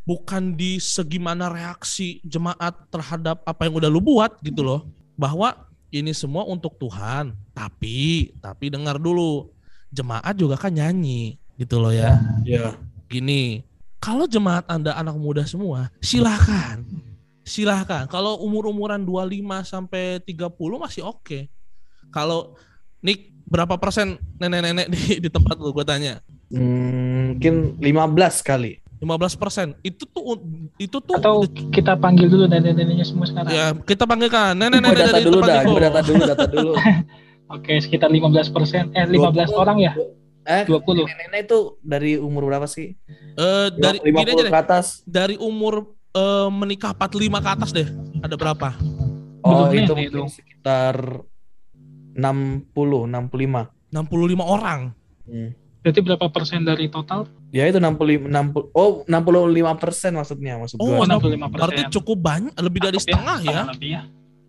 bukan di segimana reaksi jemaat terhadap apa yang udah lu buat gitu loh bahwa ini semua untuk Tuhan tapi tapi dengar dulu jemaat juga kan nyanyi gitu loh ya Iya. gini kalau jemaat anda anak muda semua silahkan silahkan kalau umur umuran 25 sampai 30 masih oke kalau Nick berapa persen nenek-nenek di, di tempat lu gue tanya Hmm, mungkin 15 kali. 15 persen itu tuh itu tuh Atau kita panggil dulu nenek-neneknya semua sekarang. ya kita panggilkan Gue nenek-nenek data dari dulu tempat dah, gue data dulu, data dulu. Oke, sekitar 15 persen. Eh, 15 20. orang ya? Eh, 20. nenek-nenek itu dari umur berapa sih? Eh, dari gini 50 aja deh ke atas. dari umur eh, menikah 45 ke atas deh ada berapa Oh, Belum itu nenek mungkin dong. sekitar 60, 65. 65 orang Hmm. Berarti berapa persen dari total? Ya itu 65 60 oh 65 persen maksudnya maksud Oh, gua. 65 berarti persen. cukup banyak lebih dari setengah ya Lebih ya.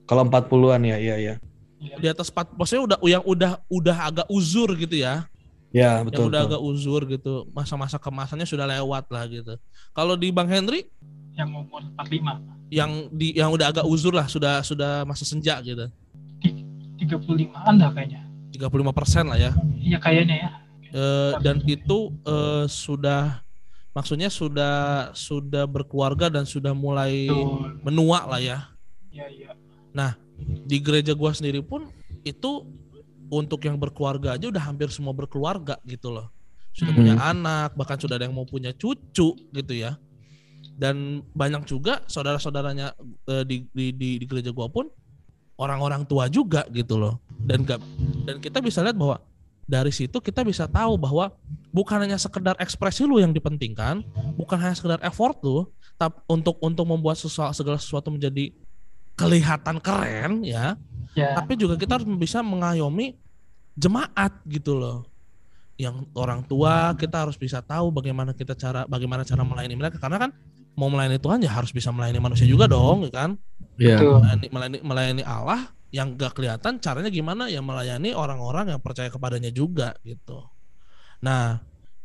Kalau 40-an ya, iya iya. di atas 4 maksudnya udah yang udah udah agak uzur gitu ya Ya, yang betul. udah betul. agak uzur gitu masa-masa kemasannya sudah lewat lah gitu kalau di Bang Henry Yang umur 45. yang di yang udah agak uzur lah sudah sudah masa senja gitu 35-an dah kayaknya. 35 persen lah ya Iya kayaknya ya. Eh, dan itu eh, sudah maksudnya sudah sudah berkeluarga dan sudah mulai Betul. menua lah ya Iya, iya. di gereja gua sendiri pun itu untuk yang berkeluarga aja udah hampir semua berkeluarga gitu loh sudah Hmm. punya anak bahkan sudah ada yang mau punya cucu gitu ya dan banyak juga saudara-saudaranya eh, di, di di di gereja gua pun orang-orang tua juga gitu loh. Dan gak, dan kita bisa lihat bahwa dari situ kita bisa tahu bahwa bukan hanya sekedar ekspresi lu yang dipentingkan bukan hanya sekedar effort lu tapi untuk untuk membuat sesuatu segala sesuatu menjadi kelihatan keren ya. Ya. tapi juga kita harus bisa mengayomi jemaat gitu loh. Yang orang tua kita harus bisa tahu bagaimana kita cara bagaimana cara melayani mereka. Karena kan mau melayani Tuhan ya harus bisa melayani manusia juga dong, ya kan? Iya. Betul. Melayani, melayani, melayani Allah yang gak kelihatan caranya gimana ya melayani orang-orang yang percaya kepadanya juga gitu. Nah,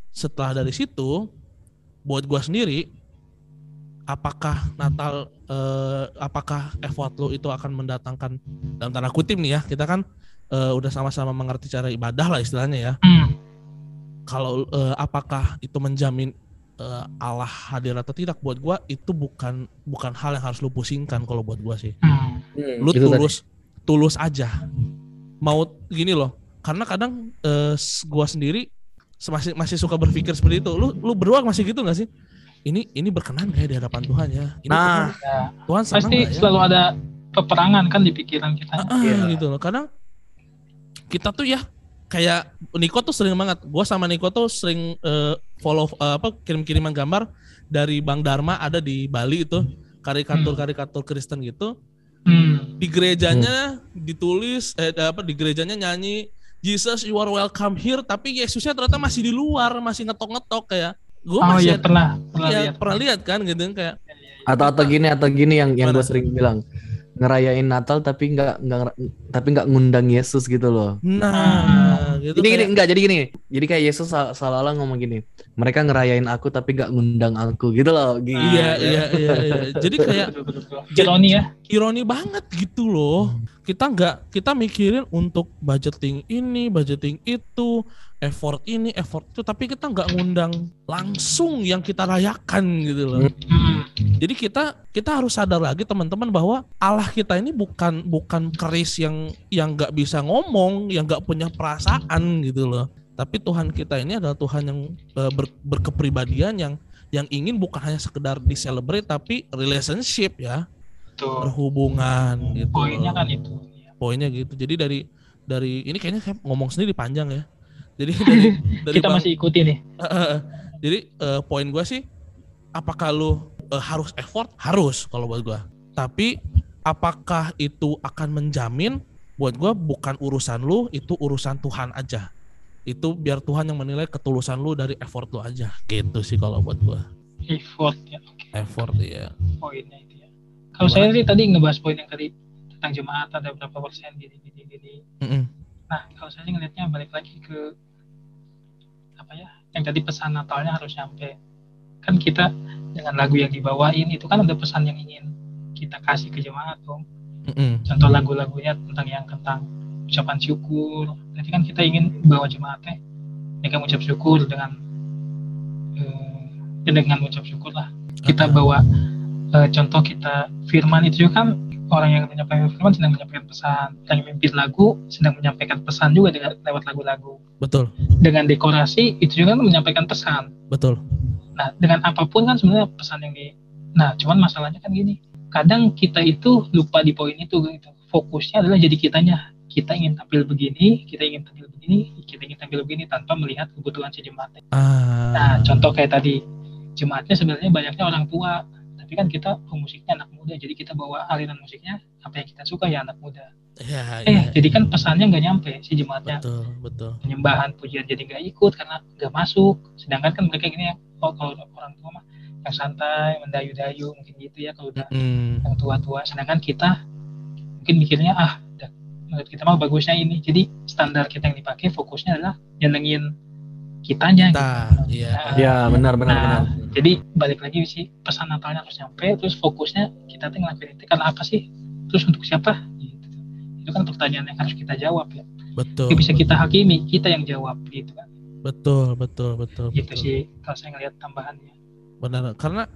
setelah dari situ, buat gua sendiri, apakah Natal, eh, apakah effort lu itu akan mendatangkan dalam tanda kutip nih ya, kita kan eh, udah sama-sama mengerti cara ibadah lah istilahnya ya. Hmm. Kalau eh, apakah itu menjamin eh, Allah hadir atau tidak buat gua itu bukan bukan hal yang harus lu pusingkan kalau buat gua sih. Hmm. lu Itu tadi. tulus tulus aja. Mau gini loh karena kadang eh, s- gua sendiri se- masih masih suka berpikir seperti itu. Lu lu berdua masih gitu nggak sih? Ini ini berkenan gak ya di hadapan Tuhan ya? Ini Nah, Tuhan, Ya, Tuhan senang pasti ya? selalu ada peperangan kan di pikiran kita. Ah, Iya. gitu loh. Kadang kita tuh ya kayak Niko tuh sering banget. Gua sama Niko tuh sering eh, follow eh, apa kirim-kiriman gambar dari Bang Dharma ada di Bali itu karikatur-karikatur Kristen gitu. Hmm. di gerejanya ditulis eh apa di gerejanya nyanyi Jesus you are welcome here. Tapi Yesusnya ternyata masih di luar masih ngetok-ngetok kayak gue Oh masih iya pernah pernah iya, lihat. pernah lihat kan gitu kayak. Atau atau gini atau gini yang yang gue sering bilang ngerayain Natal tapi nggak nggak tapi nggak ngundang Yesus gitu loh. nah gitu Jadi gini kayak, enggak jadi gini. Jadi kayak Yesus sal- seolah-olah ngomong gini. Mereka ngerayain aku tapi nggak ngundang aku gitu loh. Gitu. iya iya iya iya jadi kayak. Ironi ya. ironi banget gitu loh kita nggak kita mikirin untuk budgeting ini budgeting itu effort ini effort itu tapi kita nggak ngundang langsung yang kita rayakan gitu loh. Jadi kita kita harus sadar lagi teman-teman bahwa Allah kita ini bukan bukan keris yang yang nggak bisa ngomong, yang nggak punya perasaan gitu loh. Tapi Tuhan kita ini adalah Tuhan yang eh, ber- berkepribadian yang yang ingin bukan hanya sekedar di celebrate tapi relationship ya, Betul. berhubungan gitu. Poinnya kan itu. Poinnya gitu. Jadi dari dari ini kayaknya saya ngomong sendiri panjang ya. Jadi dari dari Kita Bang- masih ikuti nih. jadi eh, poin gue sih, apakah lu eh, harus effort? Harus kalau buat gue. Tapi apakah itu akan menjamin? Buat gue bukan urusan lu, itu urusan Tuhan aja. Itu biar Tuhan yang menilai ketulusan lu dari effort lu aja. Gitu sih kalau buat gue. Effort ya. Oke. Effort ya. Poinnya itu ya. Kalau saya sih tadi ngebahas poin yang tadi tentang jemaat ada berapa persen gini gini gini. Mm-mm. Nah, kalau saya sih ngelihatnya balik lagi ke apa ya? Yang tadi pesan Natalnya harus nyampe. Kan kita dengan lagu yang dibawain itu kan ada pesan yang ingin kita kasih ke jemaat dong. Mm-mm. Contoh lagu-lagunya tentang yang tentang ucapan syukur. Jadi kan kita ingin bawa jemaatnya mereka mengucap syukur dengan eh, dengan mengucap syukur lah. Kita bawa eh, contoh kita firman itu juga kan orang yang menyampaikan firman sedang menyampaikan pesan. Yang memimpin lagu sedang menyampaikan pesan juga dengan lewat lagu-lagu. Betul, Dengan dekorasi itu juga kan menyampaikan pesan. betul. Nah, dengan apa pun kan sebenarnya pesan yang di Nah, cuman masalahnya kan gini. Kadang kita itu lupa di poin itu gitu. Fokusnya adalah jadi kitanya. Kita ingin tampil begini, kita ingin tampil begini, kita ingin tampil begini tanpa melihat kebutuhan si jemaatnya. Nah, Ah, contoh kayak tadi jemaatnya sebenarnya banyaknya orang tua, tapi kan kita pemusiknya anak muda, jadi kita bawa aliran musiknya apa yang kita suka ya anak muda. ya, Eh, ya. jadi kan pesannya nggak nyampe si jemaatnya. betul, betul. Penyembahan pujian jadi nggak ikut karena nggak masuk. Sedangkan kan mereka gini ya, oh kalau orang tua mah yang santai, mendayu-dayu mungkin gitu ya kalau udah Mm, yang tua-tua. Sedangkan kita mungkin mikirnya ah menurut kita mah bagusnya ini. Jadi standar kita yang dipakai fokusnya adalah nyenengin kitanya. gitu. Nah, iya. Nah, Ya benar benar Nah, benar. Jadi balik lagi sih pesan Natalnya harus nyampe, terus fokusnya kita tuh ngelakuin itu karena apa sih? Terus untuk siapa? Gitu. Itu kan pertanyaan yang harus kita jawab ya. Betul. Nggak bisa kita hakimi, kita yang jawab gitu kan. Betul, betul, betul. Gitu betul. sih kalau saya ngeliat tambahannya. Benar, karena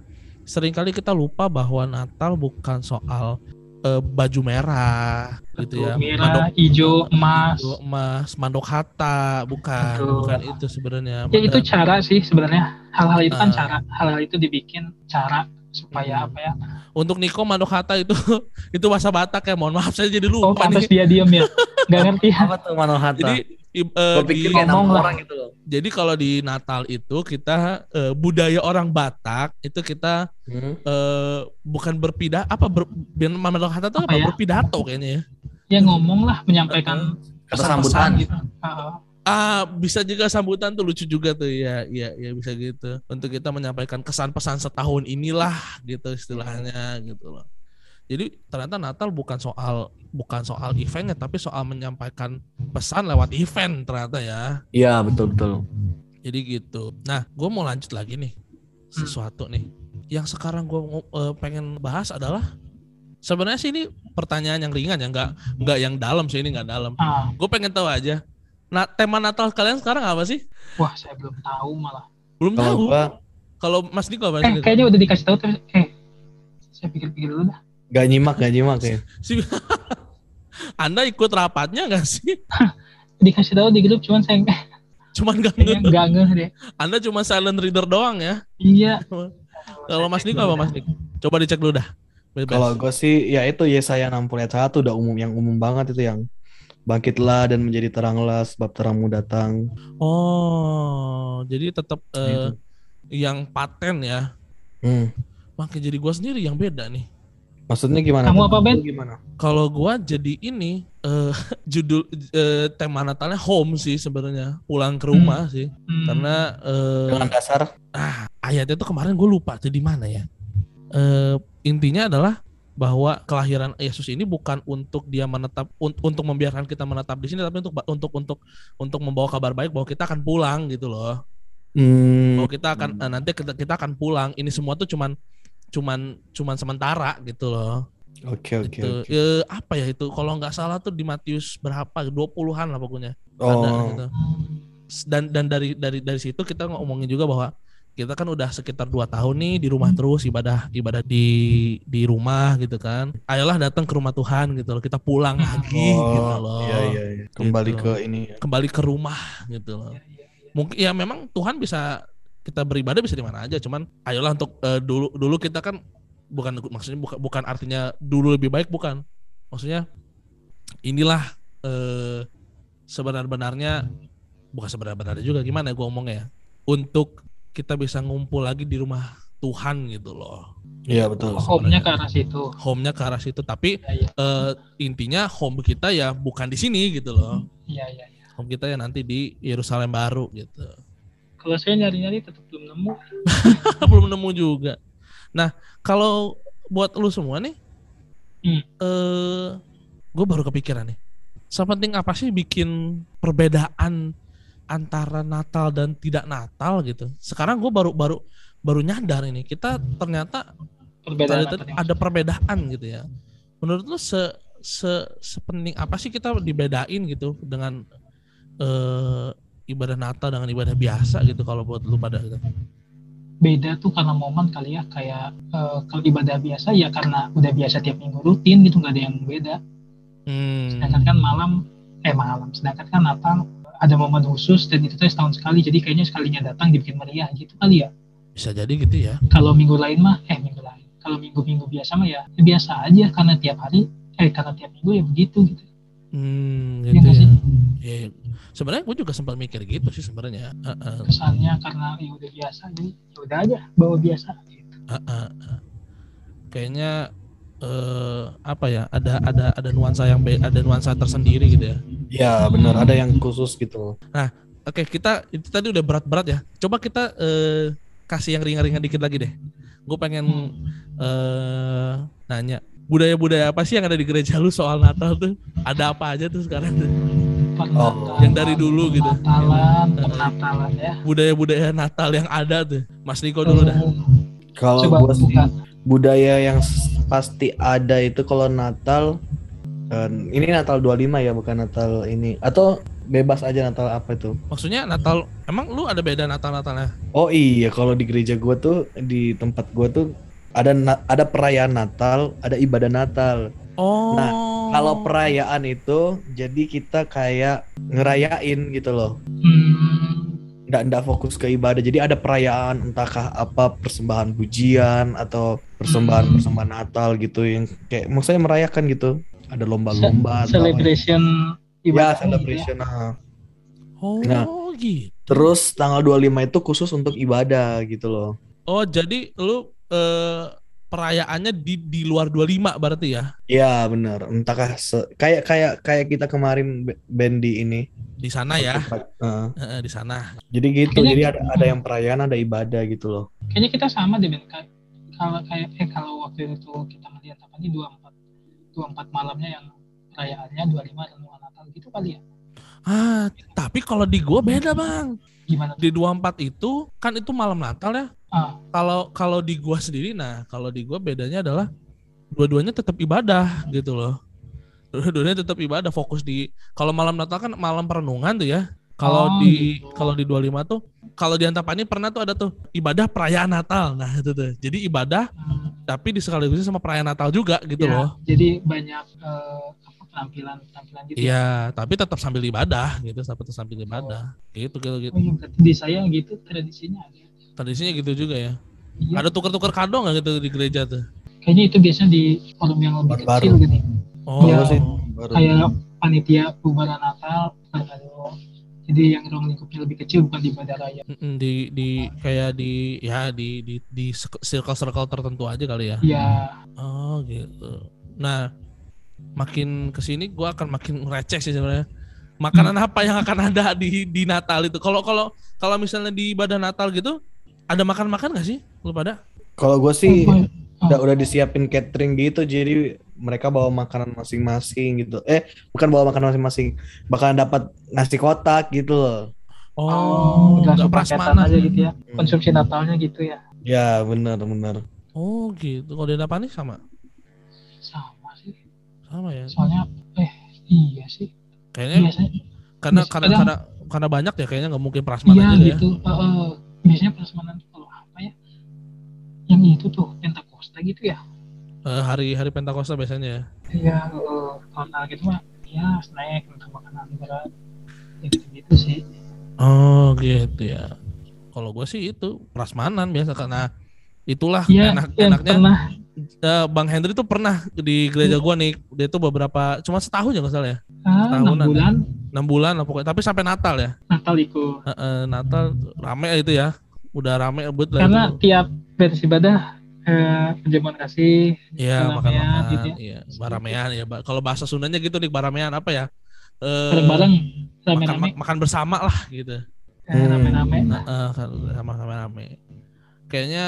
sering kali kita lupa bahwa Natal bukan soal eh, baju merah gitu ya. Merah, hijau, emas. hijau, emas, mandok hata, bukan, Betul. bukan itu sebenarnya. Ya itu cara sih sebenarnya. Hal-hal itu kan Ah. cara. Hal-hal itu dibikin cara supaya Hmm. apa ya? Untuk Niko mandok hata itu itu bahasa Batak ya. Mohon maaf saya jadi Oh, lupa pantas nih. dia diem ya. Gak ngerti ya. Apa tuh Manohata? Jadi i- Gue di- ngomong orang gitu loh. jadi kalau di Natal itu kita eh, budaya orang Batak itu kita Hmm. eh, bukan berpidato apa ber, mandok hata itu Apa apa, ya? berpidato kayaknya ya. Ya ngomong lah, menyampaikan pesan-pesan sambutan. gitu. Ah, Ah, bisa juga sambutan tuh lucu juga tuh ya, ya, ya bisa gitu. Untuk kita menyampaikan kesan pesan setahun inilah gitu istilahnya gitu loh. Jadi ternyata Natal bukan soal bukan soal eventnya tapi soal menyampaikan pesan lewat event ternyata ya. Iya betul betul. Jadi gitu. Nah, gue mau lanjut lagi nih sesuatu nih. Yang sekarang gue uh, pengen bahas adalah sebenarnya sih ini pertanyaan yang ringan ya, nggak nggak yang dalam sih ini nggak dalam. Ah, Gue pengen tahu aja. Nah, tema Natal kalian sekarang apa sih? wah saya belum tahu malah. Belum Kalau tahu. gua Kalau Mas Niko apa? Eh kayaknya udah dikasih tahu terus. Eh saya pikir-pikir dulu dah. gak nyimak gak nyimak ya. Si- Anda ikut rapatnya nggak sih? Dikasih tahu di grup cuman saya Cuman gak kayaknya nge- nggak ngeh deh. Anda cuma silent reader doang ya. Iya. Kalau Mas Niko apa Mas Niko? Coba dicek dulu dah. Kalau gue sih ya itu Yesaya 60 ayat 1 udah umum yang umum banget itu yang bangkitlah dan menjadi teranglah sebab terangmu datang. Oh, jadi tetap eh, Gitu. yang paten ya. Hmm. Makanya jadi gua sendiri yang beda nih. Maksudnya gimana? Kamu apa, Ben? Gimana? Kalau gua jadi ini eh judul eh, tema Natalnya home sih sebenarnya, pulang ke rumah sih. Hmm. Karena eh, Dengan dasar ayatnya tuh kemarin gue lupa tuh di mana ya. Eh intinya adalah bahwa kelahiran Yesus ini bukan untuk dia menetap un- untuk membiarkan kita menetap di sini tapi untuk untuk untuk untuk membawa kabar baik bahwa kita akan pulang gitu loh. hmm, Bahwa kita akan eh, nanti kita, kita akan pulang. Ini semua tuh cuman cuman cuman sementara gitu loh. Oke oke. Gitu. oke. Eh, apa ya itu? Kalau nggak salah tuh di Matius berapa? 20-an lah pokoknya. Ada Oh. gitu. Dan dan dari dari dari situ kita ngomongin juga bahwa kita kan udah sekitar dua tahun nih di rumah terus ibadah ibadah di di rumah gitu kan. Ayolah datang ke rumah Tuhan gitu loh. Kita pulang lagi gitu loh. Iya iya iya. Kembali Gitu. ke ini ya. Kembali ke rumah gitu loh. Mungkin ya memang Tuhan bisa kita beribadah bisa di mana aja. Cuman ayolah untuk eh, dulu dulu kita kan bukan maksudnya bukan bukan artinya dulu lebih baik bukan. Maksudnya inilah eh sebenar-benarnya bukan sebenar-benarnya juga gimana gue ngomongnya ya. Untuk kita bisa ngumpul lagi di rumah Tuhan gitu loh. Iya betul. home-nya ke arah situ. Home-nya ke arah situ tapi Iya, iya. eh, intinya home kita ya bukan di sini gitu loh. Iya, iya, iya. Home kita ya nanti di Yerusalem baru gitu. Kalau saya nyari-nyari tetap belum nemu. belum nemu juga. Nah, kalau buat lu semua nih, Hmm. eh, gue baru kepikiran nih. Sepenting apa sih bikin perbedaan antara Natal dan tidak Natal gitu? Sekarang gue baru baru baru nyadar ini kita ternyata Perbedaan nih? ada perbedaan gitu ya. Menurut lu se se sepenting apa sih kita dibedain gitu dengan eh, ibadah Natal dengan ibadah biasa gitu kalau buat lu pada gitu. beda tuh karena momen kali ya kayak eh, kalau ibadah biasa ya karena udah biasa tiap minggu rutin gitu nggak ada yang beda Hmm. sedangkan kan malam eh malam sedangkan kan Natal ada momen khusus dan itu tuh setahun sekali jadi kayaknya sekalinya datang dibikin meriah gitu kali ya Bisa jadi gitu ya. kalau minggu lain mah eh minggu lain kalau minggu-minggu biasa mah ya, ya biasa aja karena tiap hari eh karena tiap minggu ya begitu gitu Hmm, Iya gitu ya. sih? Ya, ya. Sebenarnya gue juga sempat mikir gitu sih sebenarnya. Heeh, kesannya karena ya udah biasa jadi ya udah aja bawa biasa gitu. heeh, heeh. Kayaknya eh apa ya? Ada ada ada nuansa yang be- ada nuansa tersendiri gitu ya. Iya benar ada yang khusus gitu. Oke, kita itu tadi udah berat-berat ya. Coba kita eh, kasih yang ringan-ringan dikit lagi deh. Gue pengen eh nanya budaya-budaya apa sih yang ada di gereja lu soal Natal tuh? Ada apa aja tuh sekarang tuh? Pernatalan, yang dari dulu gitu. Pernatalan, pernatalan ya. Budaya-budaya Natal yang ada tuh. Mas Niko dulu dah. Kalau sih buka. Budaya yang pasti ada itu kalau Natal eh, ini Natal 25 ya bukan Natal ini atau bebas aja Natal apa itu? Maksudnya Natal emang lu ada beda Natal-Natalnya? Oh iya kalau di gereja gua tuh di tempat gua tuh ada ada perayaan Natal, ada ibadah Natal. Oh. Nah, Kalau perayaan itu jadi kita kayak ngerayain gitu loh. Hmm, Nggak, nggak fokus ke ibadah. Jadi ada perayaan entahkah apa persembahan pujian atau persembahan persembahan Natal gitu yang kayak maksudnya merayakan gitu. Ada lomba-lomba. apa. celebration Ya, ibadah gitu celebration. nah. oh, Nah. gitu. Terus tanggal 25 itu khusus untuk ibadah gitu loh. Oh, jadi lu eh, perayaannya di di luar 25 berarti ya? Iya bener. Entahkah se- kayak kayak kayak kita kemarin be- band di ini di sana ya. Heeh. Heeh, di sana. jadi gitu Kayaknya- jadi ada ada yang perayaan ada ibadah gitu loh Kayaknya kita sama deh Ben. Ka- Kalau kayak eh kalau waktu itu kita ngeliat apa nih 24 24 malamnya yang perayaannya 25 renungan Natal gitu kali ya. Ah, tapi kalau di gua beda, Bang. Gimana? Di 24 itu kan itu malam Natal ya. Ah. Kalau kalau di gua sendiri nah, kalau di gua bedanya adalah dua-duanya tetap ibadah gitu loh. Dua-duanya tetap ibadah fokus di kalau malam Natal kan malam perenungan tuh ya. Kalau Oh, di gitu. kalau di 25 tuh kalau di Antapani pernah tuh ada tuh ibadah perayaan Natal. Nah, itu tuh. Jadi ibadah Hmm, tapi di sekaligus sama perayaan Natal juga gitu ya, loh. Jadi banyak eh, apa penampilan penampilan gitu. ya. Iya, tapi tetap sambil ibadah gitu, tetap sambil ibadah. Gitu gitu gitu. Oh, iya, di saya gitu tradisinya ada. Tradisinya gitu juga ya. Iya. Ada tuker-tuker kado nggak gitu di gereja tuh? Kayaknya itu biasanya di forum yang lebih Baru. kecil gini. Oh, Iya. sih baru Kayak panitia bubaran Natal, kado. Jadi yang ruang lingkupnya lebih kecil bukan di ibadah raya. Mm-mm, di di kayak di ya di di di circle circle tertentu aja kali ya. Iya. Oh gitu. Nah, makin ke sini gue akan makin receh sih sebenarnya. Makanan apa yang akan ada di di Natal itu? Kalau kalau kalau misalnya di ibadah Natal gitu, ada makan-makan gak sih? Lu pada? kalau gue sih Oh, udah udah disiapin catering gitu jadi mereka bawa makanan masing-masing gitu eh bukan bawa makanan masing-masing bakalan dapat nasi kotak gitu loh Oh, nggak langsung paketan aja gitu ya. Hmm. Konsumsi Natalnya gitu ya. ya benar benar Oh gitu. Kalau di apa nih sama? Sama sih. Sama ya. Soalnya eh iya sih. Kayaknya Biasanya karena karena kadang- karena karena banyak ya kayaknya nggak mungkin prasmanan iya juga ya. gitu. Eh, eh, biasanya prasmanan tuh kalau apa ya? Yang itu tuh Pentakosta gitu ya. Eh, hari hari Pentakosta biasanya ya. Iya, kalau Natal gitu mah ya snack untuk makanan berat. Gitu gitu sih. Oh gitu ya. Kalau gue sih itu prasmanan biasa karena itulah Iya, enak yang enaknya pernah eh, Bang Hendry tuh pernah di gereja gua nih. Dia tuh beberapa cuma setahun ya nggak salah ya. ah, enam Tahunan. bulan enam bulan lah pokoknya. Tapi sampai Natal ya. Natal ikut. Eh, eh, Natal rame itu ya. Udah rame but lah Karena itu. tiap beres ibadah eh, penjamuan kasih Iya baramean makan makan. gitu ya. Iya baramean ya. Kalau bahasa Sundanya gitu nih baramean apa ya? Eh, bareng-bareng makan, rame-rame mak- makan bersama lah gitu. eh, rame-rame. Nah, eh, sama rame. Kayaknya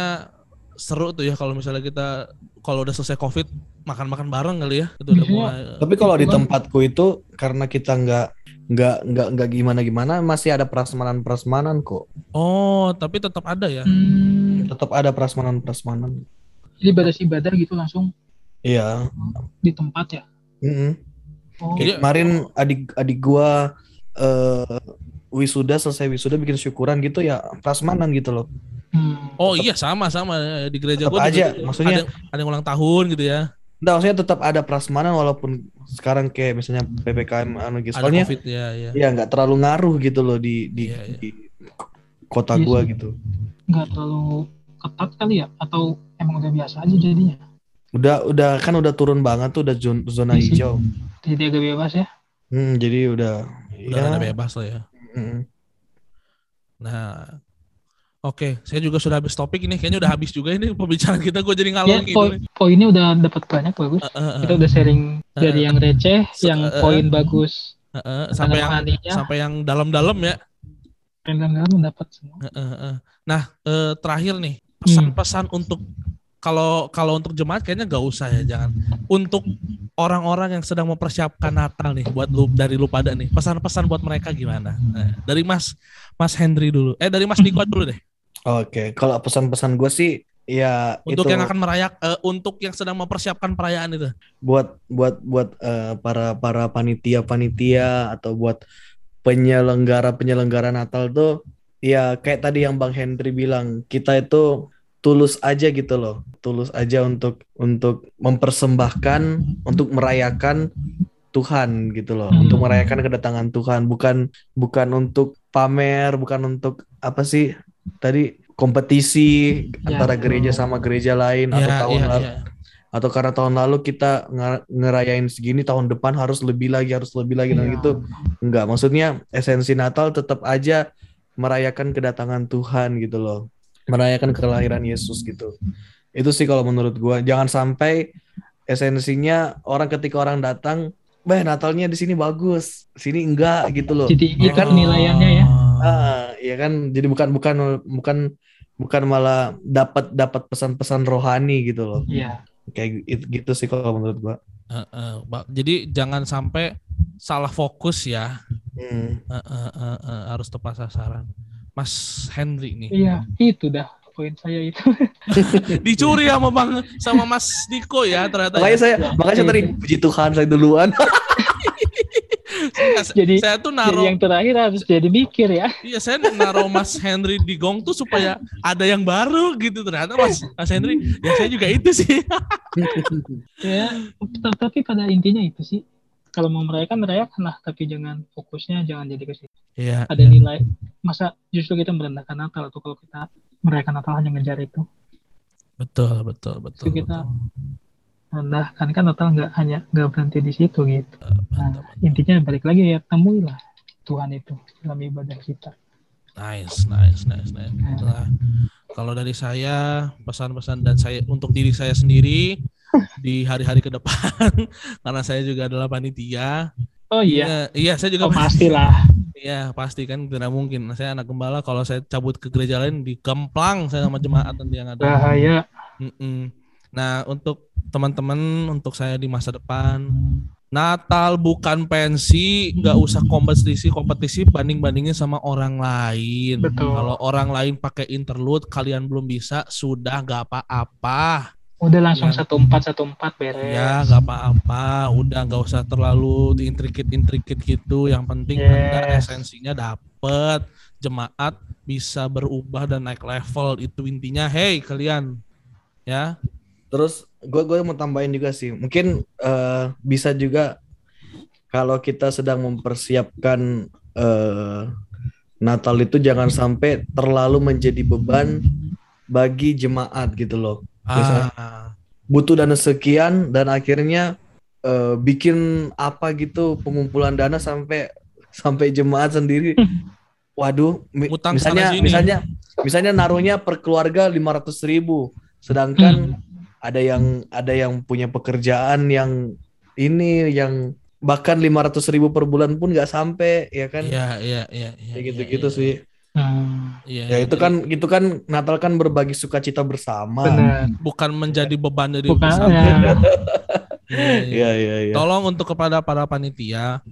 seru tuh ya kalau misalnya kita kalau udah selesai covid makan-makan bareng kali ya itu udah Biasanya- mulai tapi kalau di tempatku itu karena kita nggak nggak nggak nggak gimana gimana masih ada prasmanan prasmanan kok. Oh tapi tetap ada ya? Hmm, tetap ada prasmanan prasmanan jadi beres ibadah gitu langsung? Iya. Di tempat ya. Mm-mm. Oh, Jadi- kemarin adik adik gua eh wisuda selesai wisuda bikin syukuran gitu ya prasmanan gitu loh. Hmm. oh iya sama sama. Di gereja tetap gua juga aja gitu. maksudnya ada, ada yang ulang tahun gitu ya Nggak, maksudnya tetap ada prasmanan walaupun sekarang kayak misalnya ppkm anu gitu ada soalnya covid ya ya ya nggak terlalu ngaruh gitu loh di di, Iya, iya. di kota Iya gua sih. gitu nggak terlalu ketat kali ya atau emang udah biasa aja jadinya. udah udah kan udah turun banget tuh udah zon- zona Iya sih. hijau Jadi agak bebas ya. Hmm, jadi udah udah ya, bebas lah ya mm, nah Oke, saya juga sudah habis topik ini. Kayaknya udah habis juga ini pembicaraan kita. Gue jadi Ya, ngalor gitu. poin poinnya udah dapat banyak bagus. Eh, eh, Kita udah sharing dari Eh, yang receh, se- yang poin bagus, eh, eh, sampai yang rohaninya, sampai yang dalam-dalam ya. dan dalam dapat semua. Eh, eh, eh. Nah, eh, terakhir nih Hmm. pesan-pesan untuk kalau kalau untuk jemaat kayaknya gak usah ya, jangan. Untuk orang-orang yang sedang mempersiapkan Natal nih, buat lu dari lu pada nih, pesan-pesan buat mereka gimana? Eh, dari Mas Mas Hendry dulu. Eh dari Mas Niko dulu deh. Oke, kalau pesan-pesan gue sih ya Untuk itu yang akan merayak, eh, untuk yang sedang mempersiapkan perayaan itu. buat buat buat eh, para para panitia-panitia atau buat penyelenggara-penyelenggara Natal tuh ya kayak tadi yang Bang Hendry bilang, kita itu tulus aja gitu loh. Tulus aja untuk untuk mempersembahkan, untuk merayakan Tuhan gitu loh, Hmm. untuk merayakan kedatangan Tuhan, bukan bukan untuk pamer, bukan untuk apa sih tadi kompetisi Ya, antara gereja sama gereja lain atau Iya, tahun iya, lalu iya. atau karena tahun lalu kita ngerayain segini tahun depan harus lebih lagi harus lebih lagi dan Iya. gitu enggak maksudnya esensi Natal tetap aja merayakan kedatangan Tuhan gitu loh merayakan kelahiran Yesus gitu itu sih kalau menurut gua jangan sampai esensinya orang ketika orang datang bah Natalnya di sini bagus, sini enggak gitu loh. Jadi Ya kan? penilaiannya ya. Ah, ya kan jadi bukan bukan bukan bukan malah dapat dapat pesan-pesan rohani gitu loh. Iya. Kayak gitu, gitu sih kalau menurut gua. Eh, Ba- jadi jangan sampai salah fokus ya. Hmm. Eh, eh, eh, eh, harus tepat sasaran. Mas Henry nih. Iya, itu dah poin saya itu. Dicuri sama Bang sama Mas Diko ya ternyata. Makanya ya. saya makanya saya tadi puji Tuhan saya duluan. Saya- Jadi- saya tuh Jadi naruh yang terakhir harus jadi mikir ya. Iya saya naruh Mas Henry di gong tuh supaya ada yang baru gitu ternyata Mas Mas Henry ya saya juga itu sih. Ya, tapi pada intinya itu sih. Kalau mau merayakan merayakan lah, tapi jangan fokusnya jangan jadi ke situ. Iya. Ada nilai. Masa justru kita merendahkan Natal tuh kalau kita merayakan Natal hanya ngejar itu. Betul betul betul. Itu kita- betul. Rendahkan kan Natal nggak hanya nggak berhenti di situ gitu. Mantap, Nah, intinya balik lagi ya temuilah Tuhan itu dalam ibadah kita. Nice, nice, nice, nice. Nah, kalau dari saya pesan-pesan dan saya untuk diri saya sendiri di hari-hari ke depan karena saya juga adalah panitia. Oh iya, Iya, iya saya juga oh pastilah. Iya pasti kan tidak mungkin. Saya anak gembala kalau saya cabut ke gereja lain dikemplang saya sama jemaat nanti yang ada. Bahaya. Mm-mm. Nah untuk teman-teman untuk saya di masa depan Natal bukan pensi, nggak usah kompetisi kompetisi banding bandingin sama orang lain. Betul. Kalau orang lain pakai interlude, kalian belum bisa, sudah nggak apa-apa. Udah langsung Ya. satu empat satu empat beres. Ya nggak apa-apa, udah nggak usah terlalu diintrikit-intrikit gitu. Yang penting anda Yes. esensinya dapet, jemaat bisa berubah dan naik level itu intinya. Hey kalian, ya Terus gue gue mau tambahin juga sih, mungkin eh, bisa juga kalau kita sedang mempersiapkan eh, Natal itu jangan sampai terlalu menjadi beban bagi jemaat gitu loh. Bisa. ah, Butuh dana sekian dan akhirnya eh, bikin apa gitu pengumpulan dana sampai sampai jemaat sendiri. Waduh, mi- Utang misalnya misalnya misalnya naruhnya per keluarga 500 ribu, sedangkan ada yang ada yang punya pekerjaan yang ini yang bahkan 500 ribu per bulan pun nggak sampai ya kan Iya iya iya. iya, kayak iya, gitu-gitu iya. sih Hmm, Iya, ya itu jadi kan itu kan Natal kan berbagi sukacita bersama benar. bukan menjadi beban dari Bukan ya. Iya, iya. Iya iya iya Tolong untuk kepada para panitia,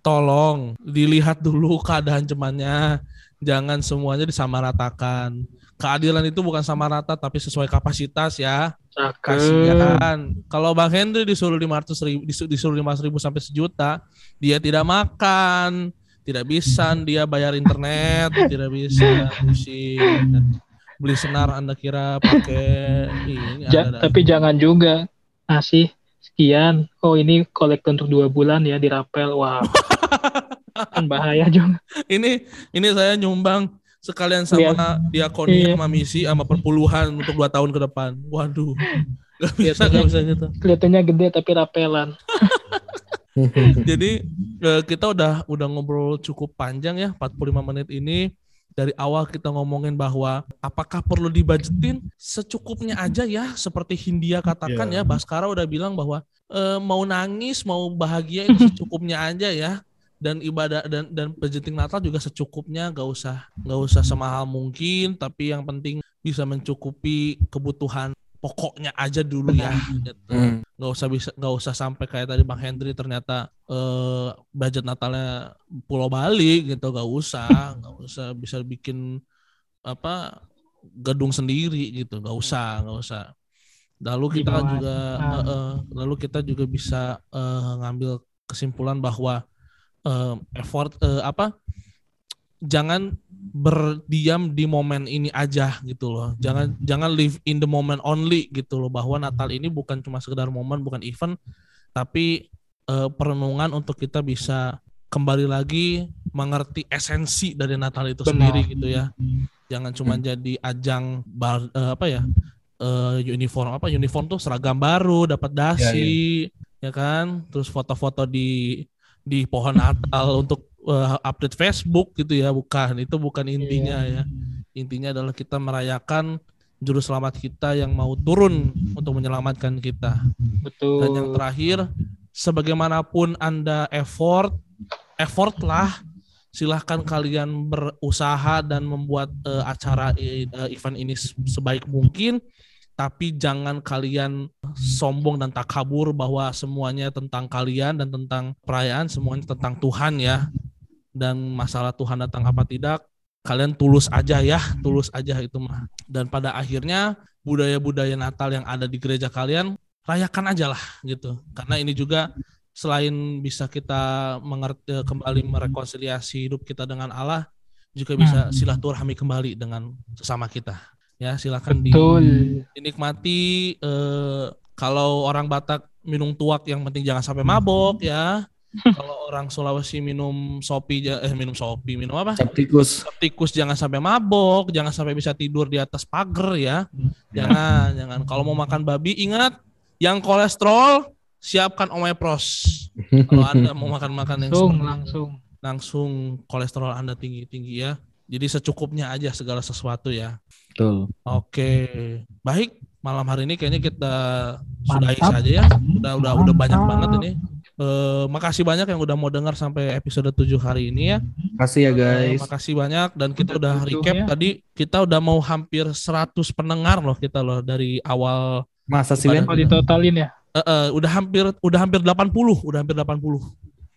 tolong dilihat dulu keadaan temannya, jangan semuanya disamaratakan. Keadilan itu bukan sama rata tapi sesuai kapasitas ya. Kasihan. Kalau Bang Henry disuruh 500 ribu, disu- disuruh 500 ribu sampai sejuta, dia tidak makan, tidak bisa dia bayar internet, tidak bisa pusing. Beli senar Anda kira pakai ini Ja- ada- tapi jangan juga ngasih sekian. Oh ini kolektor untuk dua bulan ya dirapel. Wah, kan bahaya juga. ini ini saya nyumbang sekalian sama diakonia Iya. sama misi sama perpuluhan untuk dua tahun ke depan. Waduh. Gak bisa, gak bisa gitu. Kelihatannya gede tapi rapelan. Jadi eh, kita udah udah ngobrol cukup panjang ya 45 menit ini. Dari awal kita ngomongin bahwa apakah perlu dibajetin secukupnya aja ya seperti Hindia katakan ya Iya. Baskara udah bilang bahwa eh, mau nangis mau bahagia itu secukupnya aja ya dan ibadah dan dan budgeting Natal juga secukupnya. Gak usah nggak usah semahal mungkin. Tapi yang penting bisa mencukupi kebutuhan pokoknya aja dulu ya. Gitu. Hmm. nggak usah bisa nggak usah sampai kayak tadi bang Hendry ternyata eh, budget Natalnya Pulau Bali gitu. Nggak usah nggak usah bisa bikin apa gedung sendiri gitu. Nggak usah nggak usah. Lalu kita juga eh, eh, lalu kita juga bisa eh, ngambil kesimpulan bahwa eh, effort eh, apa jangan berdiam di momen ini aja gitu loh. Jangan jangan live in the moment only gitu loh bahwa Natal ini bukan cuma sekedar momen, bukan event, tapi eh, perenungan untuk kita bisa kembali lagi mengerti esensi dari Natal itu Benar. sendiri gitu ya. Jangan cuma jadi ajang bar, eh, apa ya? eh, uniform apa uniform tuh seragam baru, dapat dasi, ya kan? Terus foto-foto di di pohon Natal untuk eh, update Facebook gitu ya, bukan. Itu bukan intinya ya. Intinya adalah kita merayakan juru selamat kita yang mau turun untuk menyelamatkan kita. Betul. Dan yang terakhir, sebagaimanapun Anda effort, effort lah silahkan kalian berusaha dan membuat uh, acara uh, event ini sebaik mungkin tapi jangan kalian sombong dan takabur bahwa semuanya tentang kalian dan tentang perayaan semuanya tentang Tuhan ya. Dan masalah Tuhan datang apa tidak kalian tulus aja ya tulus aja itu mah. Dan pada akhirnya budaya-budaya Natal yang ada di gereja kalian rayakan aja lah gitu. Karena ini juga selain bisa kita mengerti eh, kembali merekonsiliasi hidup kita dengan Allah juga bisa hmm. silaturahmi kembali dengan sesama kita ya silakan di, dinikmati eh, kalau orang Batak minum tuak yang penting jangan sampai mabok ya. Kalau orang Sulawesi minum sopi eh minum sopi minum apa? Septikus. Septikus jangan sampai mabok jangan sampai bisa tidur di atas pagar ya. Jangan jangan. Kalau mau makan babi ingat yang kolesterol siapkan omepros. Kalau Anda mau makan-makan yang langsung, langsung. langsung kolesterol Anda tinggi-tinggi ya. Jadi secukupnya aja segala sesuatu ya. Betul. Oke. Baik, malam hari ini kayaknya kita sudahi saja ya. Udah udah udah banyak banget ini. Uh, makasih banyak yang udah mau dengar sampai episode 7 hari ini ya. Makasih ya guys. Uh, makasih banyak dan kita udah recap ya. tadi kita udah mau hampir 100 pendengar loh kita loh dari awal Masa sih Kalau ditotalin ya? uh, uh, udah hampir udah hampir 80, udah hampir 80.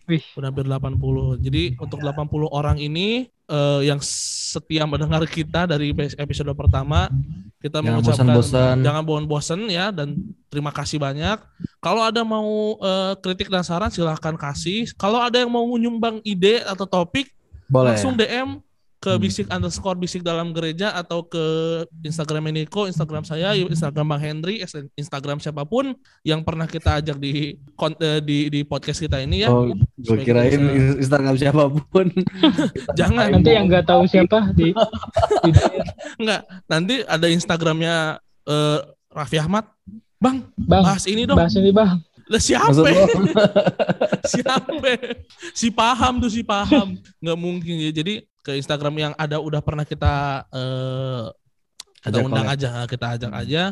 Wih. Udah hampir 80. Jadi untuk 80 orang ini uh, yang setia mendengar kita dari episode pertama, kita jangan mengucapkan bosan jangan bosan-bosan ya dan terima kasih banyak. Kalau ada mau uh, kritik dan saran silahkan kasih. Kalau ada yang mau menyumbang ide atau topik, Boleh. langsung DM ke hmm. bisik underscore bisik dalam gereja atau ke Instagram Niko, Instagram saya, Instagram Bang Henry, Instagram siapa pun yang pernah kita ajak di eh, di di podcast kita ini ya. Oh, gue kirain bisa... Instagram siapa pun. Jangan. Nanti yang nggak tahu siapa di, di Enggak, nanti ada Instagramnya uh, Raffi Ahmad. Bang, bang, bahas ini dong. Bahas ini bang. Lah siapa? siapa? Si paham tuh si paham. Nggak mungkin ya. Jadi ke Instagram yang ada udah pernah kita uh, kita undang aja, kita ajak aja.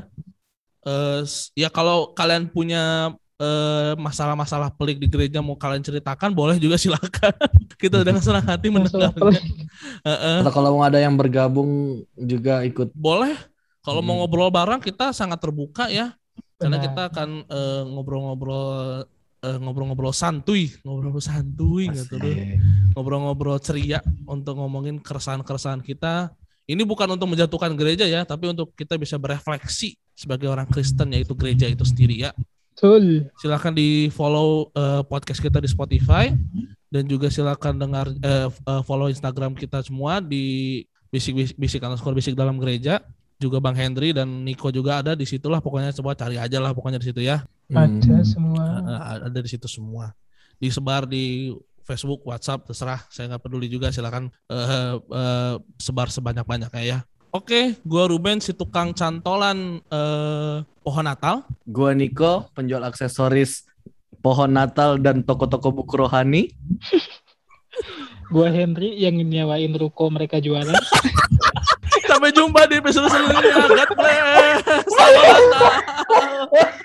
Uh, ya kalau kalian punya masalah masalah-masalah pelik di gereja mau kalian ceritakan boleh juga silakan. Kita dengan senang hati mendengarkan uh, uh. atau kalau mau ada yang bergabung juga ikut. Boleh. Kalau hmm. mau ngobrol bareng kita sangat terbuka ya. Karena kita akan ngobrol-ngobrol uh, ngobrol-ngobrol santuy, ngobrol santuy gitu tuh. Ngobrol-ngobrol ceria untuk ngomongin keresahan-keresahan kita. Ini bukan untuk menjatuhkan gereja ya, tapi untuk kita bisa berefleksi sebagai orang Kristen yaitu gereja itu sendiri ya. Betul. Silakan di follow uh, podcast kita di Spotify dan juga silakan dengar uh, follow Instagram kita semua di bisik bisik, bisik underscore bisik dalam gereja juga Bang Henry dan Niko juga ada di situlah pokoknya coba cari aja lah pokoknya di situ ya ada hmm. semua eh, eh, ada di situ semua disebar di Facebook WhatsApp terserah saya nggak peduli juga silakan uh, uh, sebar sebanyak banyaknya ya Oke, gua Ruben si tukang cantolan eh, pohon Natal. Gua Niko, penjual aksesoris pohon Natal dan toko-toko buku rohani. gua Henry yang nyewain ruko mereka jualan. Sampai jumpa di episode selanjutnya. God bless. Selamat Natal.